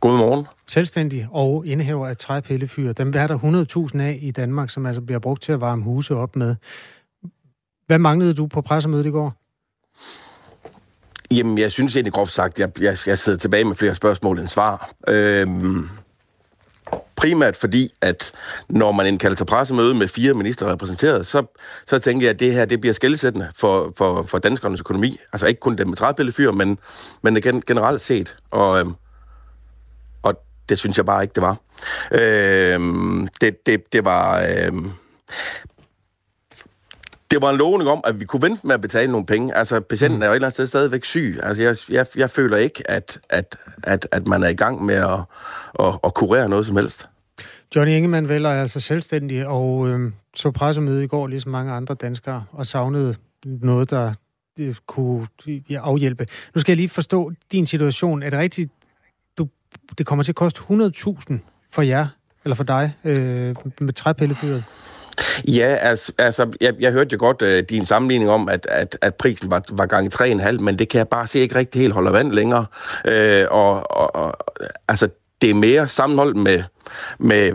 Speaker 10: Godmorgen.
Speaker 1: Selvstændig og indehaver af træpillefyr. Dem er der 100.000 af i Danmark, som altså bliver brugt til at varme huse op med. Hvad manglede du på pressemødet i går?
Speaker 10: Jamen, jeg synes egentlig groft sagt, jeg, jeg, jeg sidder tilbage med flere spørgsmål end svar. Øhm, primært fordi, at når man indkalder til pressemøde med fire minister repræsenteret, så, så tænker jeg, at det her det bliver skældsættende for, for, for danskernes økonomi. Altså ikke kun dem med træpillefyr, men, men igen, generelt set. Og, øhm, og det synes jeg bare ikke, det var. Øhm, det, det, det var... Øhm, det var en lovning om, at vi kunne vente med at betale nogle penge. Altså, patienten er jo et eller andet sted stadigvæk syg. Altså, jeg, jeg, jeg føler ikke, at, at, at, at man er i gang med at, at, at kurere noget som helst.
Speaker 1: Johnny Ingemann Veller er altså selvstændig og øh, så pressemøde i går, ligesom mange andre danskere, og savnede noget, der øh, kunne ja, afhjælpe. Nu skal jeg lige forstå din situation. Er det rigtigt, du, det kommer til at koste 100.000 for jer, eller for dig, øh, med træpillefyret?
Speaker 10: Ja, altså, altså jeg, jeg hørte jo godt uh, din sammenligning om, at, at, at prisen var, var gang 3,5, men det kan jeg bare se ikke rigtig helt holder vand længere. Uh, og, og, og altså, det er mere sammenholdt med, med,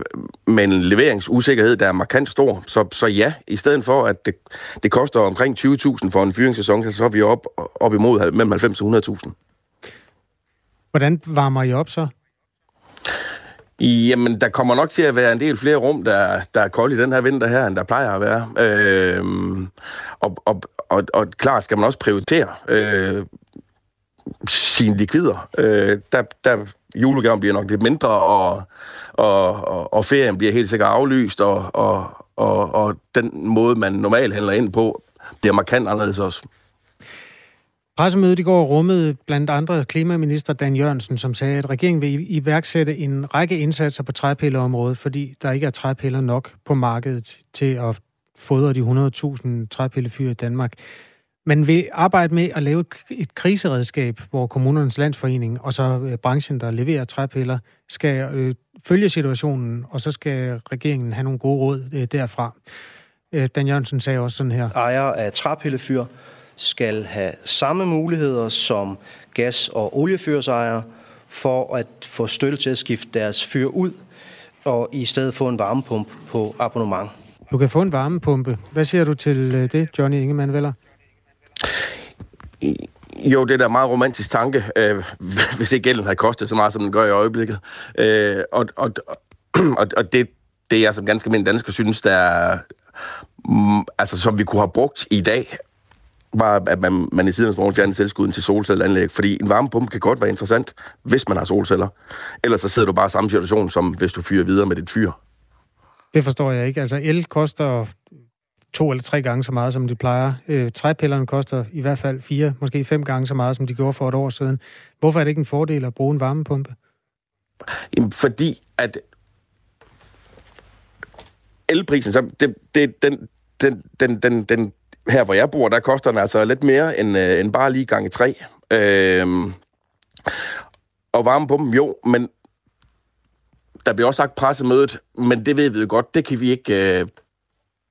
Speaker 10: med en leveringsusikkerhed, der er markant stor. Så, så ja, i stedet for, at det, det koster omkring 20.000 for en fyringssæson, så er vi op, op imod mellem 90 og 100.000.
Speaker 1: Hvordan varmer I op så?
Speaker 10: Jamen, der kommer nok til at være en del flere rum, der, der er kolde i den her vinter her, end der plejer at være. Øh, og, og, og, og klart skal man også prioritere øh, sine likvider. Øh, der, der julegaven bliver nok lidt mindre, og, og, og, og ferien bliver helt sikkert aflyst, og, og, og, og den måde, man normalt handler ind på, bliver markant anderledes også.
Speaker 1: Pressemødet i går rummede blandt andre klimaminister Dan Jørgensen, som sagde, at regeringen vil iværksætte en række indsatser på træpilleområdet, fordi der ikke er træpiller nok på markedet til at fodre de 100.000 træpillefyr i Danmark. Man vil arbejde med at lave et kriseredskab, hvor kommunernes landsforening og så øh, branchen, der leverer træpiller, skal øh, følge situationen, og så skal regeringen have nogle gode råd øh, derfra. Øh, Dan Jørgensen sagde også sådan her.
Speaker 11: Ejer af træpillefyr skal have samme muligheder som gas- og oliefyrsejere for at få støtte til at skifte deres fyr ud, og i stedet få en varmepumpe på abonnement.
Speaker 1: Du kan få en varmepumpe. Hvad siger du til øh, det, Johnny Ingemann Veller?
Speaker 10: Jo, det er da en meget romantisk tanke, øh, *laughs* hvis ikke gælden havde kostet så meget, som den gør i øjeblikket. Øh, og og, og, og det, det jeg som ganske almindelig dansker synes, der er, mm, altså, som vi kunne have brugt i dag, var, at man, man i sidens morgen fjernede tilskuden til solcelleanlæg, fordi en varmepumpe kan godt være interessant, hvis man har solceller. Ellers så sidder du bare i samme situation, som hvis du fyrer videre med dit fyr.
Speaker 1: Det forstår jeg ikke. Altså el koster to eller tre gange så meget, som de plejer. Øh, træpillerne koster i hvert fald fire, måske fem gange så meget, som de gjorde for et år siden. Hvorfor er det ikke en fordel at bruge en varmepumpe?
Speaker 10: Jamen, fordi at elprisen, så det, det, den, den, den, den, den her hvor jeg bor, der koster den altså lidt mere end, øh, end bare lige gange tre. Øh, og varmepumpen, jo, men der bliver også sagt pressemødet, men det ved vi jo godt, det kan vi ikke... Øh,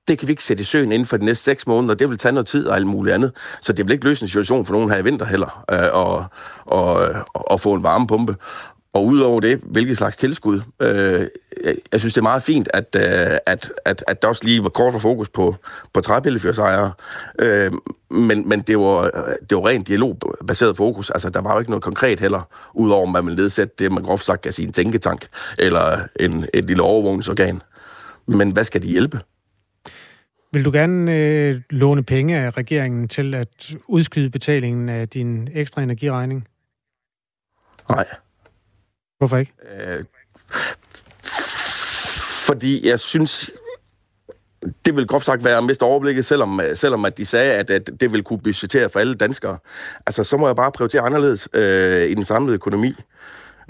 Speaker 10: det kan vi ikke sætte i søen inden for de næste seks måneder. Det vil tage noget tid og alt muligt andet. Så det vil ikke løse en situation for nogen her i vinter heller, øh, og, og, og få en varmepumpe. Og udover det, hvilket slags tilskud. Øh, jeg, jeg synes, det er meget fint, at, øh, at, at, at der også lige var kort for fokus på, på træpillefyrsejere. Øh, men men det, var, det var rent dialogbaseret fokus. Altså, der var jo ikke noget konkret heller, udover at man ville nedsætte det, man groft sagt kan sige en tænketank, eller en, et lille overvågningsorgan. Men hvad skal de hjælpe?
Speaker 1: Vil du gerne øh, låne penge af regeringen til at udskyde betalingen af din ekstra energiregning?
Speaker 10: Nej.
Speaker 1: Hvorfor ikke?
Speaker 10: Øh, fordi jeg synes, det vil groft sagt være at miste overblikket, selvom, selvom at de sagde, at, at det vil kunne budgettere for alle danskere. Altså, så må jeg bare prioritere anderledes øh, i den samlede økonomi.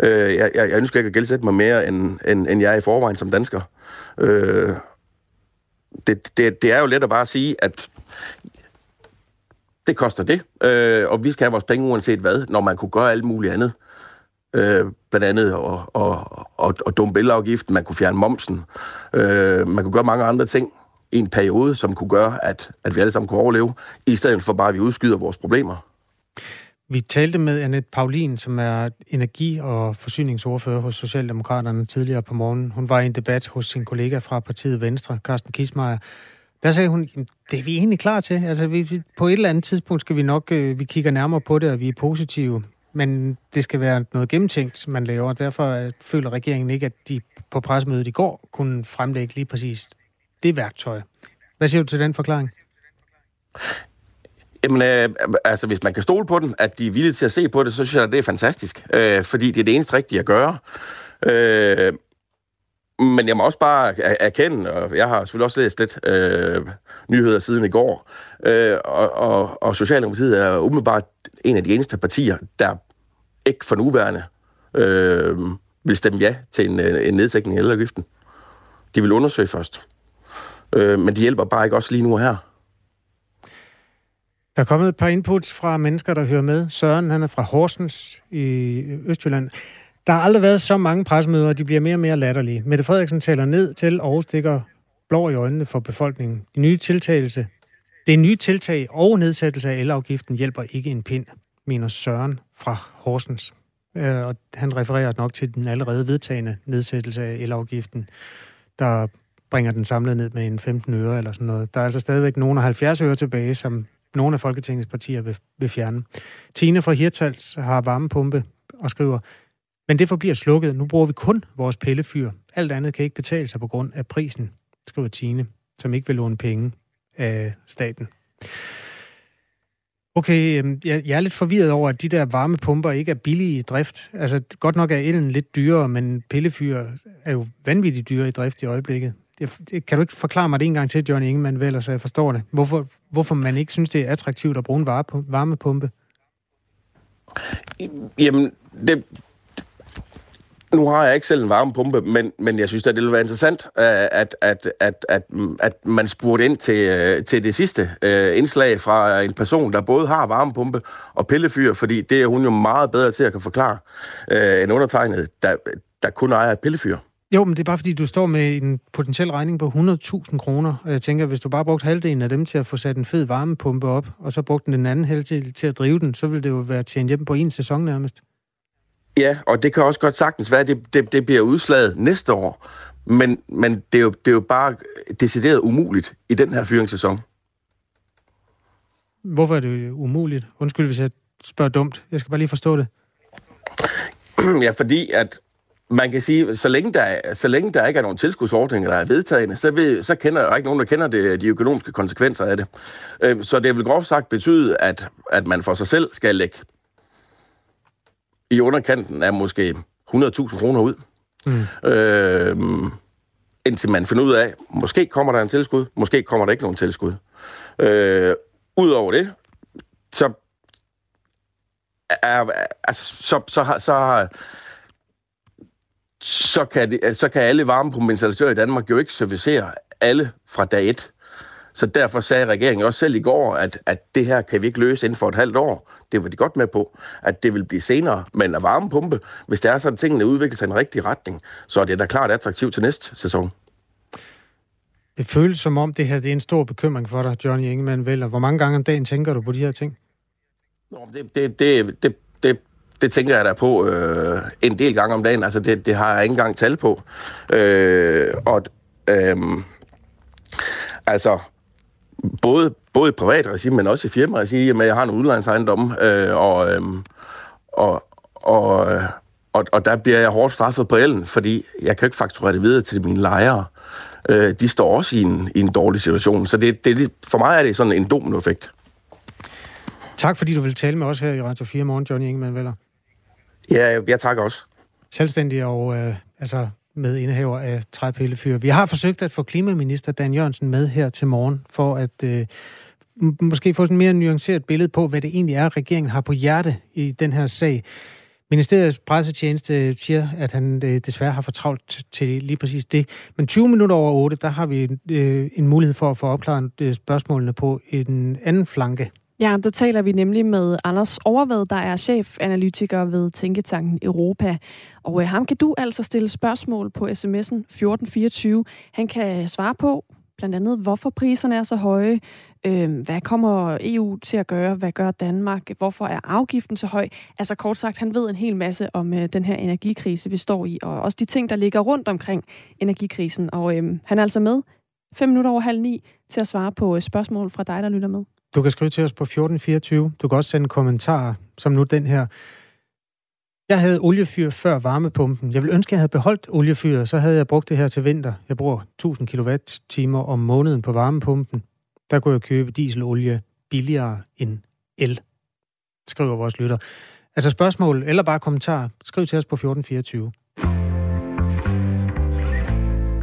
Speaker 10: Øh, jeg, jeg, jeg ønsker ikke at gældsætte mig mere, end, end, end jeg er i forvejen som dansker. Øh, det, det, det er jo let at bare sige, at det koster det, øh, og vi skal have vores penge uanset hvad, når man kunne gøre alt muligt andet. Øh, Øh, blandt andet og, og, og, og dumme elafgiften, man kunne fjerne momsen, øh, man kunne gøre mange andre ting i en periode, som kunne gøre, at, at vi alle sammen kunne overleve, i stedet for bare, at vi udskyder vores problemer.
Speaker 1: Vi talte med Annette Paulin, som er energi- og forsyningsordfører hos Socialdemokraterne tidligere på morgen. Hun var i en debat hos sin kollega fra partiet Venstre, Carsten Kismeier. Der sagde hun, det er vi egentlig klar til. Altså, vi, på et eller andet tidspunkt skal vi nok, øh, vi kigger nærmere på det, og vi er positive. Men det skal være noget gennemtænkt, man laver. Derfor øh, føler regeringen ikke, at de på pressemødet i går kunne fremlægge lige præcis det værktøj. Hvad siger du til den forklaring?
Speaker 10: Jamen, øh, altså, hvis man kan stole på den, at de er villige til at se på det, så synes jeg, at det er fantastisk. Øh, fordi det er det eneste rigtige at gøre. Øh, men jeg må også bare erkende, og jeg har selvfølgelig også læst lidt øh, nyheder siden i går, øh, og, og, og Socialdemokratiet er umiddelbart en af de eneste partier, der ikke for nuværende øh, vil stemme ja til en, øh, en nedsætning af elafgiften. De vil undersøge først. Øh, men de hjælper bare ikke også lige nu her.
Speaker 1: Der er kommet et par inputs fra mennesker, der hører med. Søren, han er fra Horsens i Østjylland. Der har aldrig været så mange pressemøder, og de bliver mere og mere latterlige. Mette Frederiksen taler ned til og stikker blå i øjnene for befolkningen. De nye tiltagelse, det nye tiltag og nedsættelse af elafgiften hjælper ikke en pind, mener Søren fra Horsens. Øh, og han refererer nok til den allerede vedtagende nedsættelse af elafgiften, der bringer den samlet ned med en 15 øre eller sådan noget. Der er altså stadigvæk nogle af 70 øre tilbage, som nogle af Folketingets partier vil, vil fjerne. Tine fra Hirtals har varmepumpe og skriver, men det forbliver slukket. Nu bruger vi kun vores pillefyr. Alt andet kan ikke betale sig på grund af prisen, skriver Tine, som ikke vil låne penge af staten. Okay, øhm, jeg er lidt forvirret over, at de der varmepumper ikke er billige i drift. Altså, godt nok er elen lidt dyrere, men pillefyr er jo vanvittigt dyre i drift i øjeblikket. Kan du ikke forklare mig det en gang til, Johnny Ingemann, vel, så jeg forstår det? Hvorfor, hvorfor man ikke synes, det er attraktivt at bruge en varmepumpe?
Speaker 10: Jamen, det, nu har jeg ikke selv en varmepumpe, men, men jeg synes at det ville være interessant, øh, at, at, at, at, at man spurgte ind til, øh, til det sidste øh, indslag fra en person, der både har varmepumpe og pillefyr, fordi det er hun jo meget bedre til at kan forklare end undertegnet, der, der kun ejer et pillefyr.
Speaker 1: Jo, men det er bare fordi, du står med en potentiel regning på 100.000 kroner, og jeg tænker, hvis du bare brugte halvdelen af dem til at få sat en fed varmepumpe op, og så brugte den anden halvdel til at drive den, så ville det jo være tjent hjem på en sæson nærmest.
Speaker 10: Ja, og det kan også godt sagtens være, at det, det, det bliver udslaget næste år. Men, men det, er jo, det er jo bare decideret umuligt i den her fyringssæson.
Speaker 1: Hvorfor er det umuligt? Undskyld, hvis jeg spørger dumt. Jeg skal bare lige forstå det. *clears throat*
Speaker 10: Ja, fordi at man kan sige, så længe der, så længe der ikke er nogen tilskudsordninger, der er vedtagende, så, vil, så kender der ikke nogen, der kender det, de økonomiske konsekvenser af det. Øh, så det vil groft sagt betyde, at, at man for sig selv skal lægge i underkanten af måske 100.000 kroner ud. Mm. Øh, indtil man finder ud af, måske kommer der en tilskud, måske kommer der ikke nogen tilskud. Øh, Udover det, så er, altså, så, så, så, så, kan det, så kan alle varmepumpinstallatører i Danmark jo ikke servicere alle fra dag et. Så derfor sagde regeringen også selv i går, at, at det her kan vi ikke løse inden for et halvt år. Det var de godt med på, at det vil blive senere. Men at varmepumpe, hvis det er sådan, tingene udvikler sig i en rigtig retning, så er det da klart attraktivt til næste sæson.
Speaker 1: Det føles som om, det her det er en stor bekymring for dig, Johnny Ingemann Veller. Hvor mange gange om dagen tænker du på de her ting?
Speaker 10: Nå, det, det, det, det, det, det tænker jeg da på øh, en del gange om dagen. Altså, det, det har jeg ikke engang tal på. Øh, og øh, altså, både, både i privat regi, men også i firmaregi, at jeg har en udlejningsejendom, øh, og, øh, og, og, og, og der bliver jeg hårdt straffet på elen, fordi jeg kan ikke fakturere det videre til mine lejere. Øh, de står også i en, i en dårlig situation, så det, det, for mig er det sådan en dominoeffekt.
Speaker 1: Tak fordi du vil tale med os her i Radio 4 morgen, Johnny Ingemann Veller.
Speaker 10: Ja, jeg takker også.
Speaker 1: Selvstændig og øh, altså med indehaver af træpillefyr. Vi har forsøgt at få klimaminister Dan Jørgensen med her til morgen, for at øh, måske få et mere nuanceret billede på, hvad det egentlig er, regeringen har på hjerte i den her sag. Ministeriets pressetjeneste siger, at han øh, desværre har fortravlt til lige præcis det. Men 20 minutter over 8, der har vi øh, en mulighed for at få opklaret øh, spørgsmålene på en anden flanke
Speaker 2: Ja, der taler vi nemlig med Anders Overvad, der er chefanalytiker ved Tænketanken Europa. Og øh, ham kan du altså stille spørgsmål på sms'en 1424. Han kan svare på blandt andet, hvorfor priserne er så høje, øh, hvad kommer EU til at gøre, hvad gør Danmark, hvorfor er afgiften så høj. Altså kort sagt, han ved en hel masse om øh, den her energikrise, vi står i, og også de ting, der ligger rundt omkring energikrisen. Og øh, han er altså med 5 minutter over halv ni til at svare på øh, spørgsmål fra dig, der lytter med.
Speaker 1: Du kan skrive til os på 1424. Du kan også sende kommentarer, som nu den her. Jeg havde oliefyr før varmepumpen. Jeg vil ønske, at jeg havde beholdt oliefyret, så havde jeg brugt det her til vinter. Jeg bruger 1000 kWh om måneden på varmepumpen. Der kunne jeg købe dieselolie billigere end el, skriver vores lytter. Altså spørgsmål eller bare kommentar, skriv til os på 1424.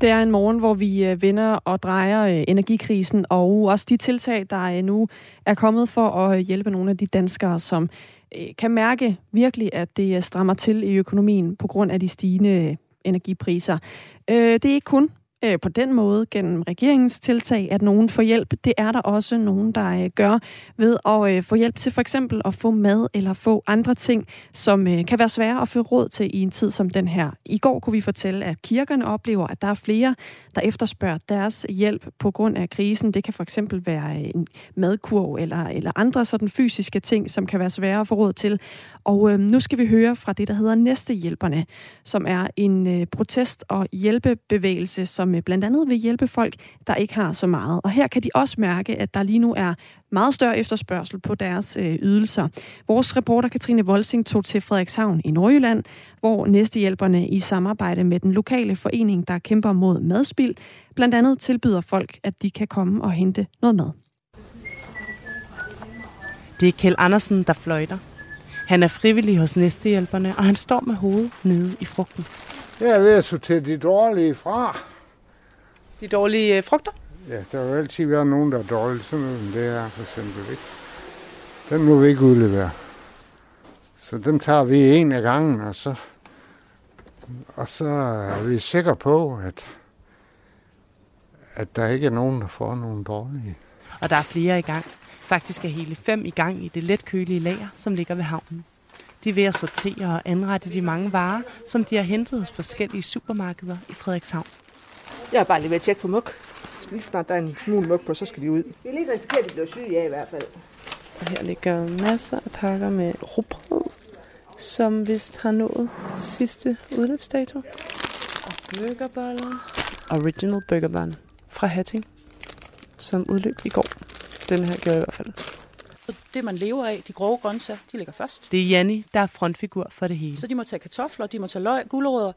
Speaker 2: Det er en morgen, hvor vi øh, vender og drejer øh, energikrisen, og også de tiltag, der øh, nu er kommet for at hjælpe nogle af de danskere, som kan mærke virkelig, at det strammer til i økonomien på grund af de stigende energipriser. Det er ikke kun øh, på den måde gennem regeringens tiltag, at nogen får hjælp. Det er der også nogen, der øh, gør ved at øh, få hjælp til for eksempel at få mad eller få andre ting, som øh, kan være svære at få råd til i en tid som den her. I går kunne vi fortælle, at kirkerne oplever, at der er flere, der efterspørger deres hjælp på grund af krisen. Det kan for eksempel være en madkurv eller, eller andre sådan fysiske ting, som kan være svære at få råd til. Og øh, nu skal vi høre fra det, der hedder Næstehjælperne, som er en øh, protest- og hjælpebevægelse, som øh, blandt andet vil hjælpe folk, der ikke har så meget. Og her kan de også mærke, at der lige nu er meget større efterspørgsel på deres øh, ydelser. Vores reporter Katrine Volsing tog til Frederikshavn i Nordjylland, hvor Næstehjælperne i samarbejde med den lokale forening, der kæmper mod madspild, blandt andet tilbyder folk, at de kan komme og hente noget mad.
Speaker 12: Det er Kjeld Andersen, der fløjter. Han er frivillig hos Næstehjælperne, og han står med hovedet nede i frugten.
Speaker 13: Jeg er ved at sortere de dårlige fra.
Speaker 12: De dårlige øh, frugter?
Speaker 13: Ja, der vil altid være nogen, der er dårlige. Sådan noget, det er for eksempel ikke. Den må vi ikke udlevere. Så dem tager vi en af gangen, og så, og så er vi sikre på, at, at der ikke er nogen, der får nogen dårlige.
Speaker 12: Og der er flere i gang. Faktisk er hele fem i gang i det letkølige lager, som ligger ved havnen. De er ved at sortere og anrette de mange varer, som de har hentet hos forskellige supermarkeder i Frederikshavn.
Speaker 14: Jeg er bare lige ved at tjekke for muk. Lige snart der er en smule muk på, så skal de ud. Vi er lige risikeret, at de bliver syge af i hvert fald.
Speaker 12: Og her ligger masser af pakker med rugbrød, som vist har nået sidste udløbsdato. Og burgerboller. Original burgerbun fra Hatting, som udløb i går. Den her gjorde i hvert fald.
Speaker 15: Det, man lever af, de grove grøntsager, de ligger først.
Speaker 12: Det er Janni, der er frontfigur for det hele.
Speaker 15: Så de må tage kartofler, de må tage løg, gulerødder.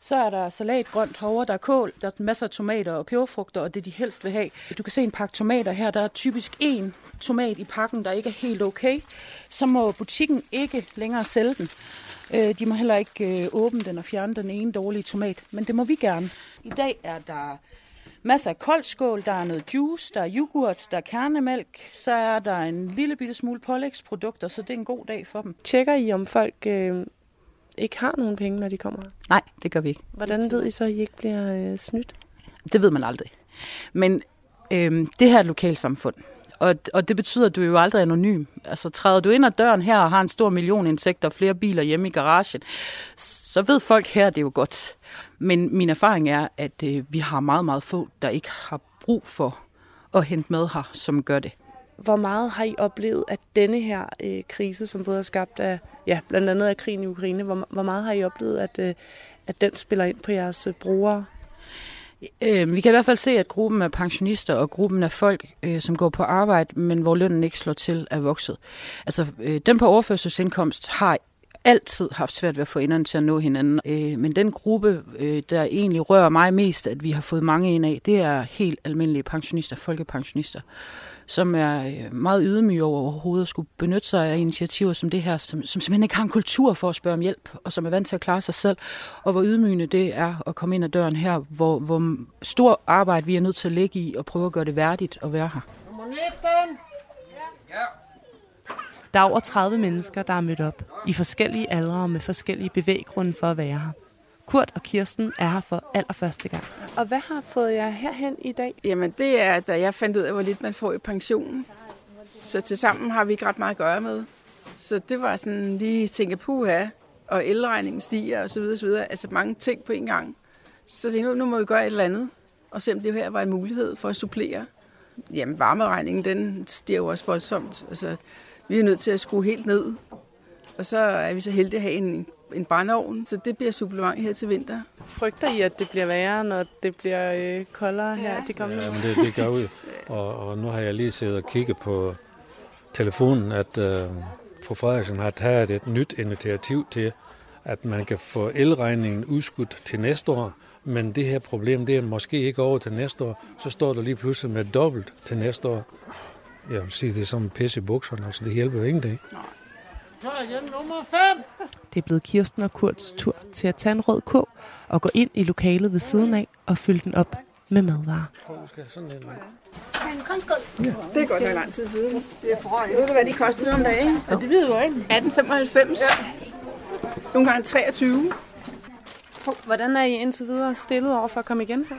Speaker 15: Så er der salat, grønt herovre, der er kål, der er masser af tomater og peberfrugter, og det de helst vil have. Du kan se en pakke tomater her, der er typisk en tomat i pakken, der ikke er helt okay. Så må butikken ikke længere sælge den. Øh, de må heller ikke øh, åbne den og fjerne den ene dårlige tomat, men det må vi gerne. I dag er der masser af koldskål, der er noget juice, der er yoghurt, der er kernemælk, så er der en lille bitte smule pålægsprodukter, så det er en god dag for dem.
Speaker 12: Tjekker I, om folk øh, ikke har nogen penge, når de kommer
Speaker 15: Nej, det gør vi ikke.
Speaker 12: Hvordan ved I så, at I ikke bliver øh, snydt?
Speaker 15: Det ved man aldrig. Men øh, det her er et lokalsamfund, og, og det betyder, at du er jo aldrig anonym. Altså træder du ind ad døren her og har en stor million insekter og flere biler hjemme i garagen, så ved folk her, det er jo godt. Men min erfaring er, at øh, vi har meget, meget få, der ikke har brug for at hente med her, som gør det.
Speaker 12: Hvor meget har I oplevet, at denne her øh, krise, som både er skabt af, ja, blandt andet af krigen i Ukraine, hvor, hvor meget har I oplevet, at, øh, at den spiller ind på jeres øh, brugere?
Speaker 15: Øh, vi kan i hvert fald se, at gruppen af pensionister og gruppen af folk, øh, som går på arbejde, men hvor lønnen ikke slår til, er vokset. Altså, øh, dem på overførselsindkomst har altid haft svært ved at få enderne til at nå hinanden. Øh, men den gruppe, øh, der egentlig rører mig mest, at vi har fået mange ind af, det er helt almindelige pensionister, folkepensionister som er øh, meget ydmyge over overhovedet at skulle benytte sig af initiativer som det her, som, som simpelthen ikke har en kultur for at spørge om hjælp, og som er vant til at klare sig selv, og hvor ydmygende det er at komme ind ad døren her, hvor, hvor stor arbejde vi er nødt til at lægge i og prøve at gøre det værdigt at være her.
Speaker 12: Der er over 30 mennesker, der er mødt op i forskellige aldre og med forskellige bevæggrunde for at være her. Kurt og Kirsten er her for allerførste gang. Og hvad har fået jer herhen i dag?
Speaker 16: Jamen det er, da jeg fandt ud af, hvor lidt man får i pensionen. Så til sammen har vi ikke ret meget at gøre med. Så det var sådan lige tænke, puha, og elregningen stiger og så videre, så videre. Altså mange ting på en gang. Så tænkte jeg, nu må vi gøre et eller andet, og se om det her var en mulighed for at supplere. Jamen varmeregningen, den stiger jo også voldsomt. Altså, vi er nødt til at skrue helt ned. Og så er vi så heldige at have en en brændeovn, så det bliver supplement her til vinter.
Speaker 12: Frygter I, at det bliver værre, når det bliver øh, koldere her de kommende
Speaker 17: Ja, men det, det gør vi. Og, og nu har jeg lige siddet og kigget på telefonen, at øh, fru Frederiksen har taget et nyt initiativ til, at man kan få elregningen udskudt til næste år. Men det her problem, det er måske ikke over til næste år. Så står der lige pludselig med dobbelt til næste år. Jeg vil sige, det er som en pisse i bukserne, så det hjælper jo ingenting. Nej.
Speaker 12: Så igen nummer 5. Det er blevet Kirsten og Kurts tur til at tage en rød kog og gå ind i lokalet ved siden af og fylde den op med madvarer.
Speaker 16: Ja. Det er godt nok lang tid siden. Det er for Ved du, hvad de koster om dagen? Ja, det ved du ikke. 1895. Ja. Nogle gange 23.
Speaker 12: Hvordan er I indtil videre stillet over for at komme igen her?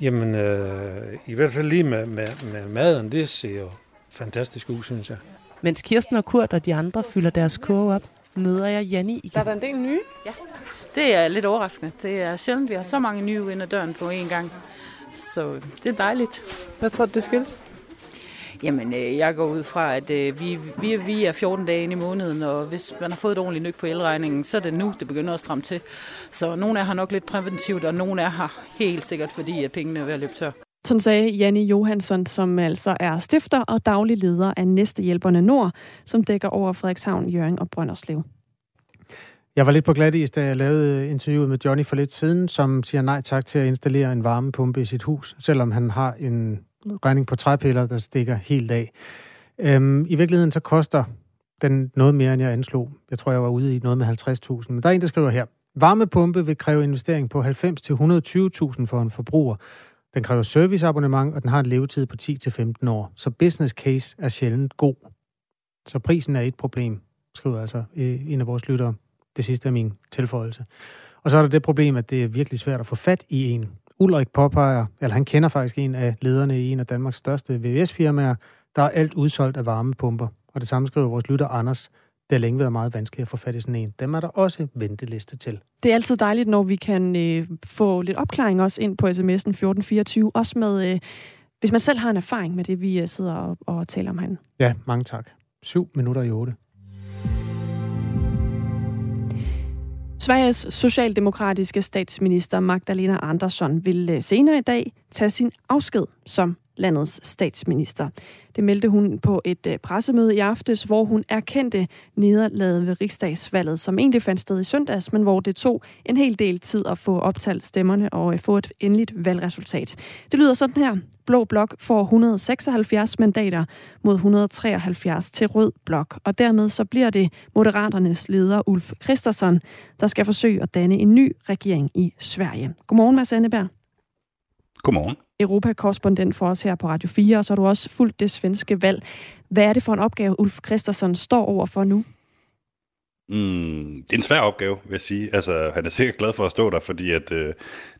Speaker 17: Jamen, øh, i hvert fald lige med, med, med maden, det ser jo fantastisk ud, synes jeg.
Speaker 12: Mens Kirsten og Kurt og de andre fylder deres kurve op, møder jeg Janni igen.
Speaker 15: Der er der en del nye? Ja. Det er lidt overraskende. Det er sjældent, vi har så mange nye ind ad døren på én gang. Så det er dejligt.
Speaker 12: Hvad tror du, det skyldes?
Speaker 15: Jamen, øh, jeg går ud fra, at øh, vi, vi, vi er 14 dage ind i måneden, og hvis man har fået et ordentligt nyk på elregningen, så er det nu, det begynder at stramme til. Så nogle er her nok lidt præventivt, og nogle er her helt sikkert, fordi at pengene er ved at løbe tør.
Speaker 2: Sådan sagde Janne Johansson, som altså er stifter og daglig leder af Næstehjælperne Nord, som dækker over Frederikshavn, Jørgen og Brønderslev.
Speaker 1: Jeg var lidt på glat is, da jeg lavede interviewet med Johnny for lidt siden, som siger nej tak til at installere en varmepumpe i sit hus, selvom han har en regning på træpiller, der stikker helt af. Øhm, I virkeligheden så koster den noget mere, end jeg anslog. Jeg tror, jeg var ude i noget med 50.000. Men der er en, der skriver her. Varmepumpe vil kræve investering på 90-120.000 for en forbruger, den kræver serviceabonnement, og den har en levetid på 10-15 år. Så business case er sjældent god. Så prisen er et problem, skriver altså øh, en af vores lyttere. Det sidste er min tilføjelse. Og så er der det problem, at det er virkelig svært at få fat i en. Ulrik påpeger, eller han kender faktisk en af lederne i en af Danmarks største VVS-firmaer, der er alt udsolgt af varmepumper. Og det samme skriver vores lytter Anders. Det har længe været meget vanskeligt at få fat i sådan en. Dem er der også venteliste til.
Speaker 2: Det er altid dejligt, når vi kan øh, få lidt opklaring også ind på sms'en 1424, også med, øh, hvis man selv har en erfaring med det, vi øh, sidder og, og taler om herinde.
Speaker 1: Ja, mange tak. 7 minutter i 8.
Speaker 2: Sveriges socialdemokratiske statsminister Magdalena Andersson vil øh, senere i dag tage sin afsked som landets statsminister. Det meldte hun på et øh, pressemøde i aftes, hvor hun erkendte nederlaget ved riksdagsvalget, som egentlig fandt sted i søndags, men hvor det tog en hel del tid at få optalt stemmerne og øh, få et endeligt valgresultat. Det lyder sådan her. Blå Blok får 176 mandater mod 173 til Rød Blok, og dermed så bliver det Moderaternes leder Ulf Christensen, der skal forsøge at danne en ny regering i Sverige. Godmorgen, Mads Anneberg.
Speaker 7: Godmorgen.
Speaker 2: Europakorrespondent for os her på Radio 4, og så har du også fulgt det svenske valg. Hvad er det for en opgave, Ulf Christensen står over for nu?
Speaker 7: Mm, det er en svær opgave, vil jeg sige. Altså, han er sikkert glad for at stå der, fordi at, øh,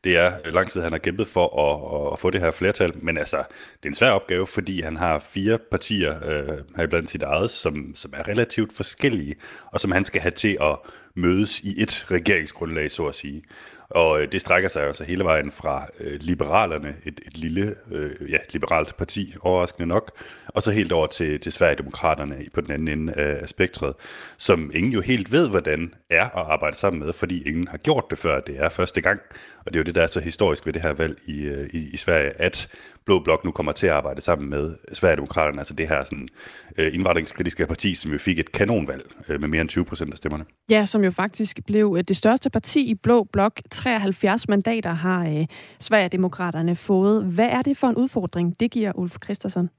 Speaker 7: det er lang tid, han har kæmpet for at, at få det her flertal. Men altså, det er en svær opgave, fordi han har fire partier øh, her blandt sit eget, som, som er relativt forskellige, og som han skal have til at mødes i et regeringsgrundlag, så at sige. Og øh, det strækker sig altså hele vejen fra øh, liberalerne, et, et lille, øh, ja, liberalt parti, overraskende nok, og så helt over til, til Sverigedemokraterne på den anden ende af spektret, som ingen jo helt ved, hvordan er at arbejde sammen med, fordi ingen har gjort det før. Det er første gang, og det er jo det, der er så historisk ved det her valg i, øh, i, i Sverige, at Blå Blok nu kommer til at arbejde sammen med Sverigedemokraterne, altså det her sådan, øh, indvandringskritiske parti, som jo fik et kanonvalg øh, med mere end 20 procent af stemmerne.
Speaker 2: Ja, som jo faktisk blev øh, det største parti i Blå Blok. 73 mandater har øh, Sverigedemokraterne fået. Hvad er det for en udfordring, det giver Ulf Christensen?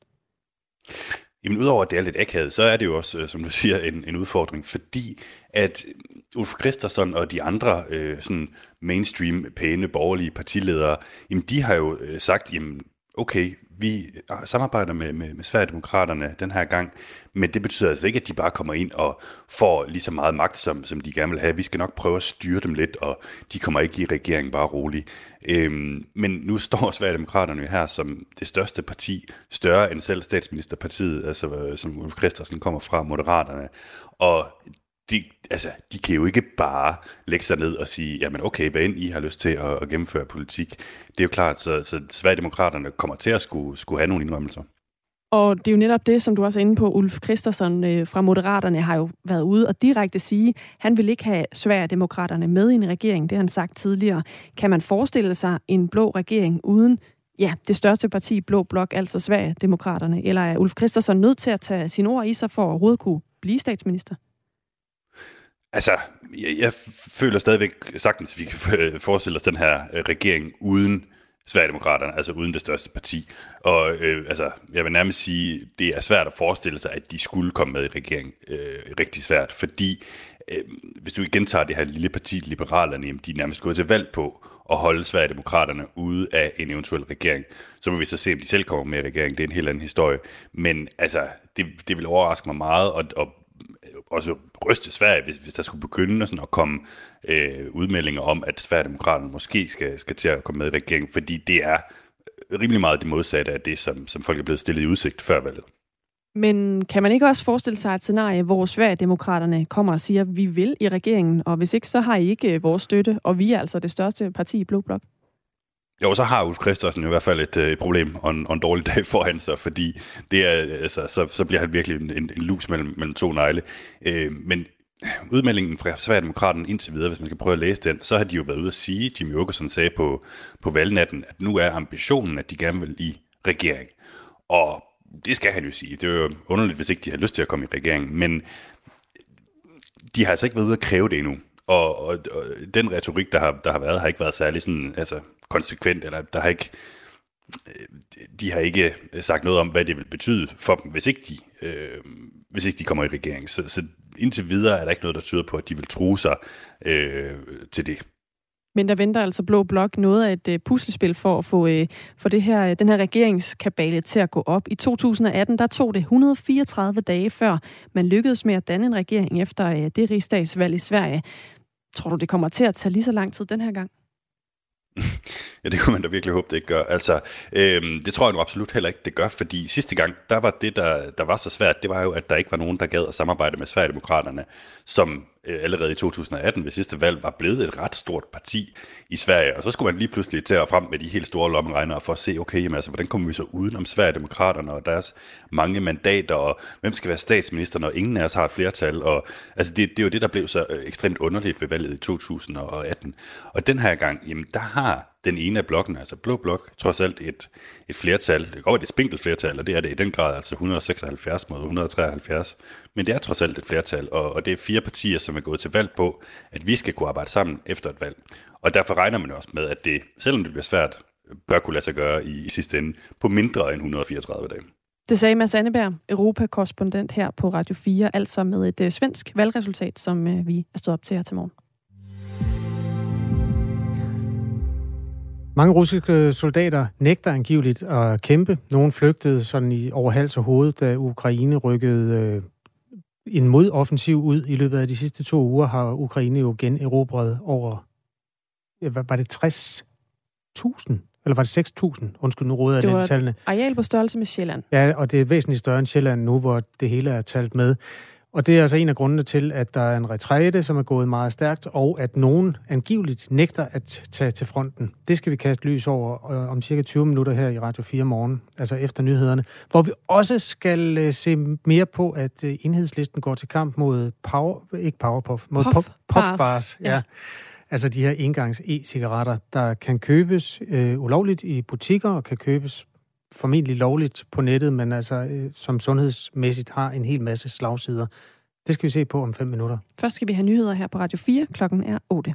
Speaker 7: Jamen udover at det er lidt akavet, så er det jo også, øh, som du siger, en, en udfordring, fordi at øh, Ulf Christensen og de andre øh, sådan mainstream pæne borgerlige partiledere, jamen de har jo øh, sagt, jamen okay, vi ah, samarbejder med, med, med Sverigedemokraterne den her gang, men det betyder altså ikke, at de bare kommer ind og får lige så meget magt, som, som de gerne vil have. Vi skal nok prøve at styre dem lidt, og de kommer ikke i regeringen bare roligt. Øhm, men nu står Sverigedemokraterne her som det største parti, større end selv statsministerpartiet, altså øh, som Ulf Christensen kommer fra, Moderaterne. Og de, altså, de kan jo ikke bare lægge sig ned og sige, jamen okay, hvad end I har lyst til at, at gennemføre politik. Det er jo klart, så, så Sverigedemokraterne kommer til at skulle, skulle have nogle indrømmelser.
Speaker 2: Og det er jo netop det, som du også er inde på, Ulf Christensen øh, fra Moderaterne har jo været ude og direkte sige, han vil ikke have Sverigedemokraterne med i en regering, det har han sagt tidligere. Kan man forestille sig en blå regering uden ja, det største parti, Blå Blok, altså Sverigedemokraterne, eller er Ulf Christensen nødt til at tage sine ord i sig for at overhovedet kunne blive statsminister?
Speaker 7: Altså, jeg, jeg føler stadigvæk sagtens, at vi kan *laughs* forestille os den her øh, regering uden Sverigedemokraterne, altså uden det største parti. Og øh, altså, jeg vil nærmest sige, det er svært at forestille sig, at de skulle komme med i regeringen. Øh, rigtig svært, fordi øh, hvis du igen tager det her lille parti, Liberalerne, jamen, de er nærmest gået til valg på at holde Sverigedemokraterne ude af en eventuel regering. Så må vi så se, om de selv kommer med i regeringen. Det er en helt anden historie. Men altså, det, det vil overraske mig meget, og, og også ryste Sverige, hvis, hvis der skulle begynde sådan at komme øh, udmeldinger om, at Sverigedemokraterne måske skal, skal til at komme med i regeringen, fordi det er rimelig meget det modsatte af det, som, som folk er blevet stillet i udsigt før valget.
Speaker 2: Men kan man ikke også forestille sig et scenarie, hvor Sverigedemokraterne kommer og siger, at vi vil i regeringen, og hvis ikke, så har I ikke øh, vores støtte, og vi er altså det største parti i Blå Blok?
Speaker 7: Jo, så har Ulf Christensen i hvert fald et, øh, et problem og en, og en dårlig *laughs* dag foran sig, fordi det er, altså, så, så bliver han virkelig en, en, en lus mellem, mellem to negle. Øh, men udmeldingen fra Sverigedemokraten indtil videre, hvis man skal prøve at læse den, så har de jo været ude at sige, Jimmy Åkesson sagde på, på valgnatten, at nu er ambitionen, at de gerne vil i regering. Og det skal han jo sige. Det er jo underligt, hvis ikke de har lyst til at komme i regering, men de har altså ikke været ude at kræve det endnu. Og, og, og den retorik, der har, der har været, har ikke været særlig sådan, altså, konsekvent, eller der har ikke, øh, de har ikke øh, sagt noget om, hvad det vil betyde for dem, hvis ikke de, øh, hvis ikke de kommer i regering. Så, så indtil videre er der ikke noget, der tyder på, at de vil true sig øh, til det.
Speaker 2: Men der venter altså Blå Blok noget af et øh, puslespil for at få øh, for det her, den her regeringskabale til at gå op. I 2018 der tog det 134 dage før man lykkedes med at danne en regering efter øh, det rigsdagsvalg i Sverige. Tror du, det kommer til at tage lige så lang tid den her gang? *laughs*
Speaker 7: Ja, det kunne man da virkelig håbe, det ikke gør. Altså, øhm, det tror jeg nu absolut heller ikke, det gør, fordi sidste gang, der var det, der, der var så svært, det var jo, at der ikke var nogen, der gad at samarbejde med Sverigedemokraterne, som Øh, allerede i 2018 ved sidste valg var blevet et ret stort parti i Sverige. Og så skulle man lige pludselig til at frem med de helt store lommeregnere for at se, okay, jamen, altså, hvordan kommer vi så udenom Sverigedemokraterne og deres mange mandater, og hvem skal være statsminister, når ingen af os har et flertal. Og, altså, det, det er jo det, der blev så øh, ekstremt underligt ved valget i 2018. Og den her gang, jamen, der har den ene af blokken, altså Blå Blok, trods alt et, et flertal. Det går et spinkelt flertal, og det er det i den grad, altså 176 mod 173. Men det er trods alt et flertal, og, og det er fire partier, som er gået til valg på, at vi skal kunne arbejde sammen efter et valg. Og derfor regner man også med, at det, selvom det bliver svært, bør kunne lade sig gøre i, i sidste ende på mindre end 134 dage.
Speaker 2: Det sagde Mads Anneberg, Europakorrespondent her på Radio 4, altså med et uh, svensk valgresultat, som uh, vi er stået op til her til morgen.
Speaker 1: Mange russiske soldater nægter angiveligt at kæmpe. Nogle flygtede sådan i over hals og hoved, da Ukraine rykkede øh, en modoffensiv ud. I løbet af de sidste to uger har Ukraine jo generobret over, ja, var det 60.000? Eller var det 6.000? Undskyld, nu råder jeg
Speaker 2: det
Speaker 1: tallene.
Speaker 2: areal på størrelse med Sjælland.
Speaker 1: Ja, og det er væsentligt større end Sjælland nu, hvor det hele er talt med. Og det er altså en af grundene til, at der er en retræte, som er gået meget stærkt, og at nogen angiveligt nægter at tage til fronten. Det skal vi kaste lys over øh, om cirka 20 minutter her i Radio 4 morgen, altså efter nyhederne, hvor vi også skal øh, se mere på, at øh, enhedslisten går til kamp mod power, ikke Powerpuff, mod
Speaker 2: Puff,
Speaker 1: Puff, puff
Speaker 2: bars.
Speaker 1: bars. Ja.
Speaker 2: Ja.
Speaker 1: Altså de her engangs e-cigaretter, der kan købes øh, ulovligt i butikker og kan købes formentlig lovligt på nettet, men altså øh, som sundhedsmæssigt har en hel masse slagsider. Det skal vi se på om fem minutter.
Speaker 2: Først skal vi have nyheder her på Radio 4. Klokken er 8.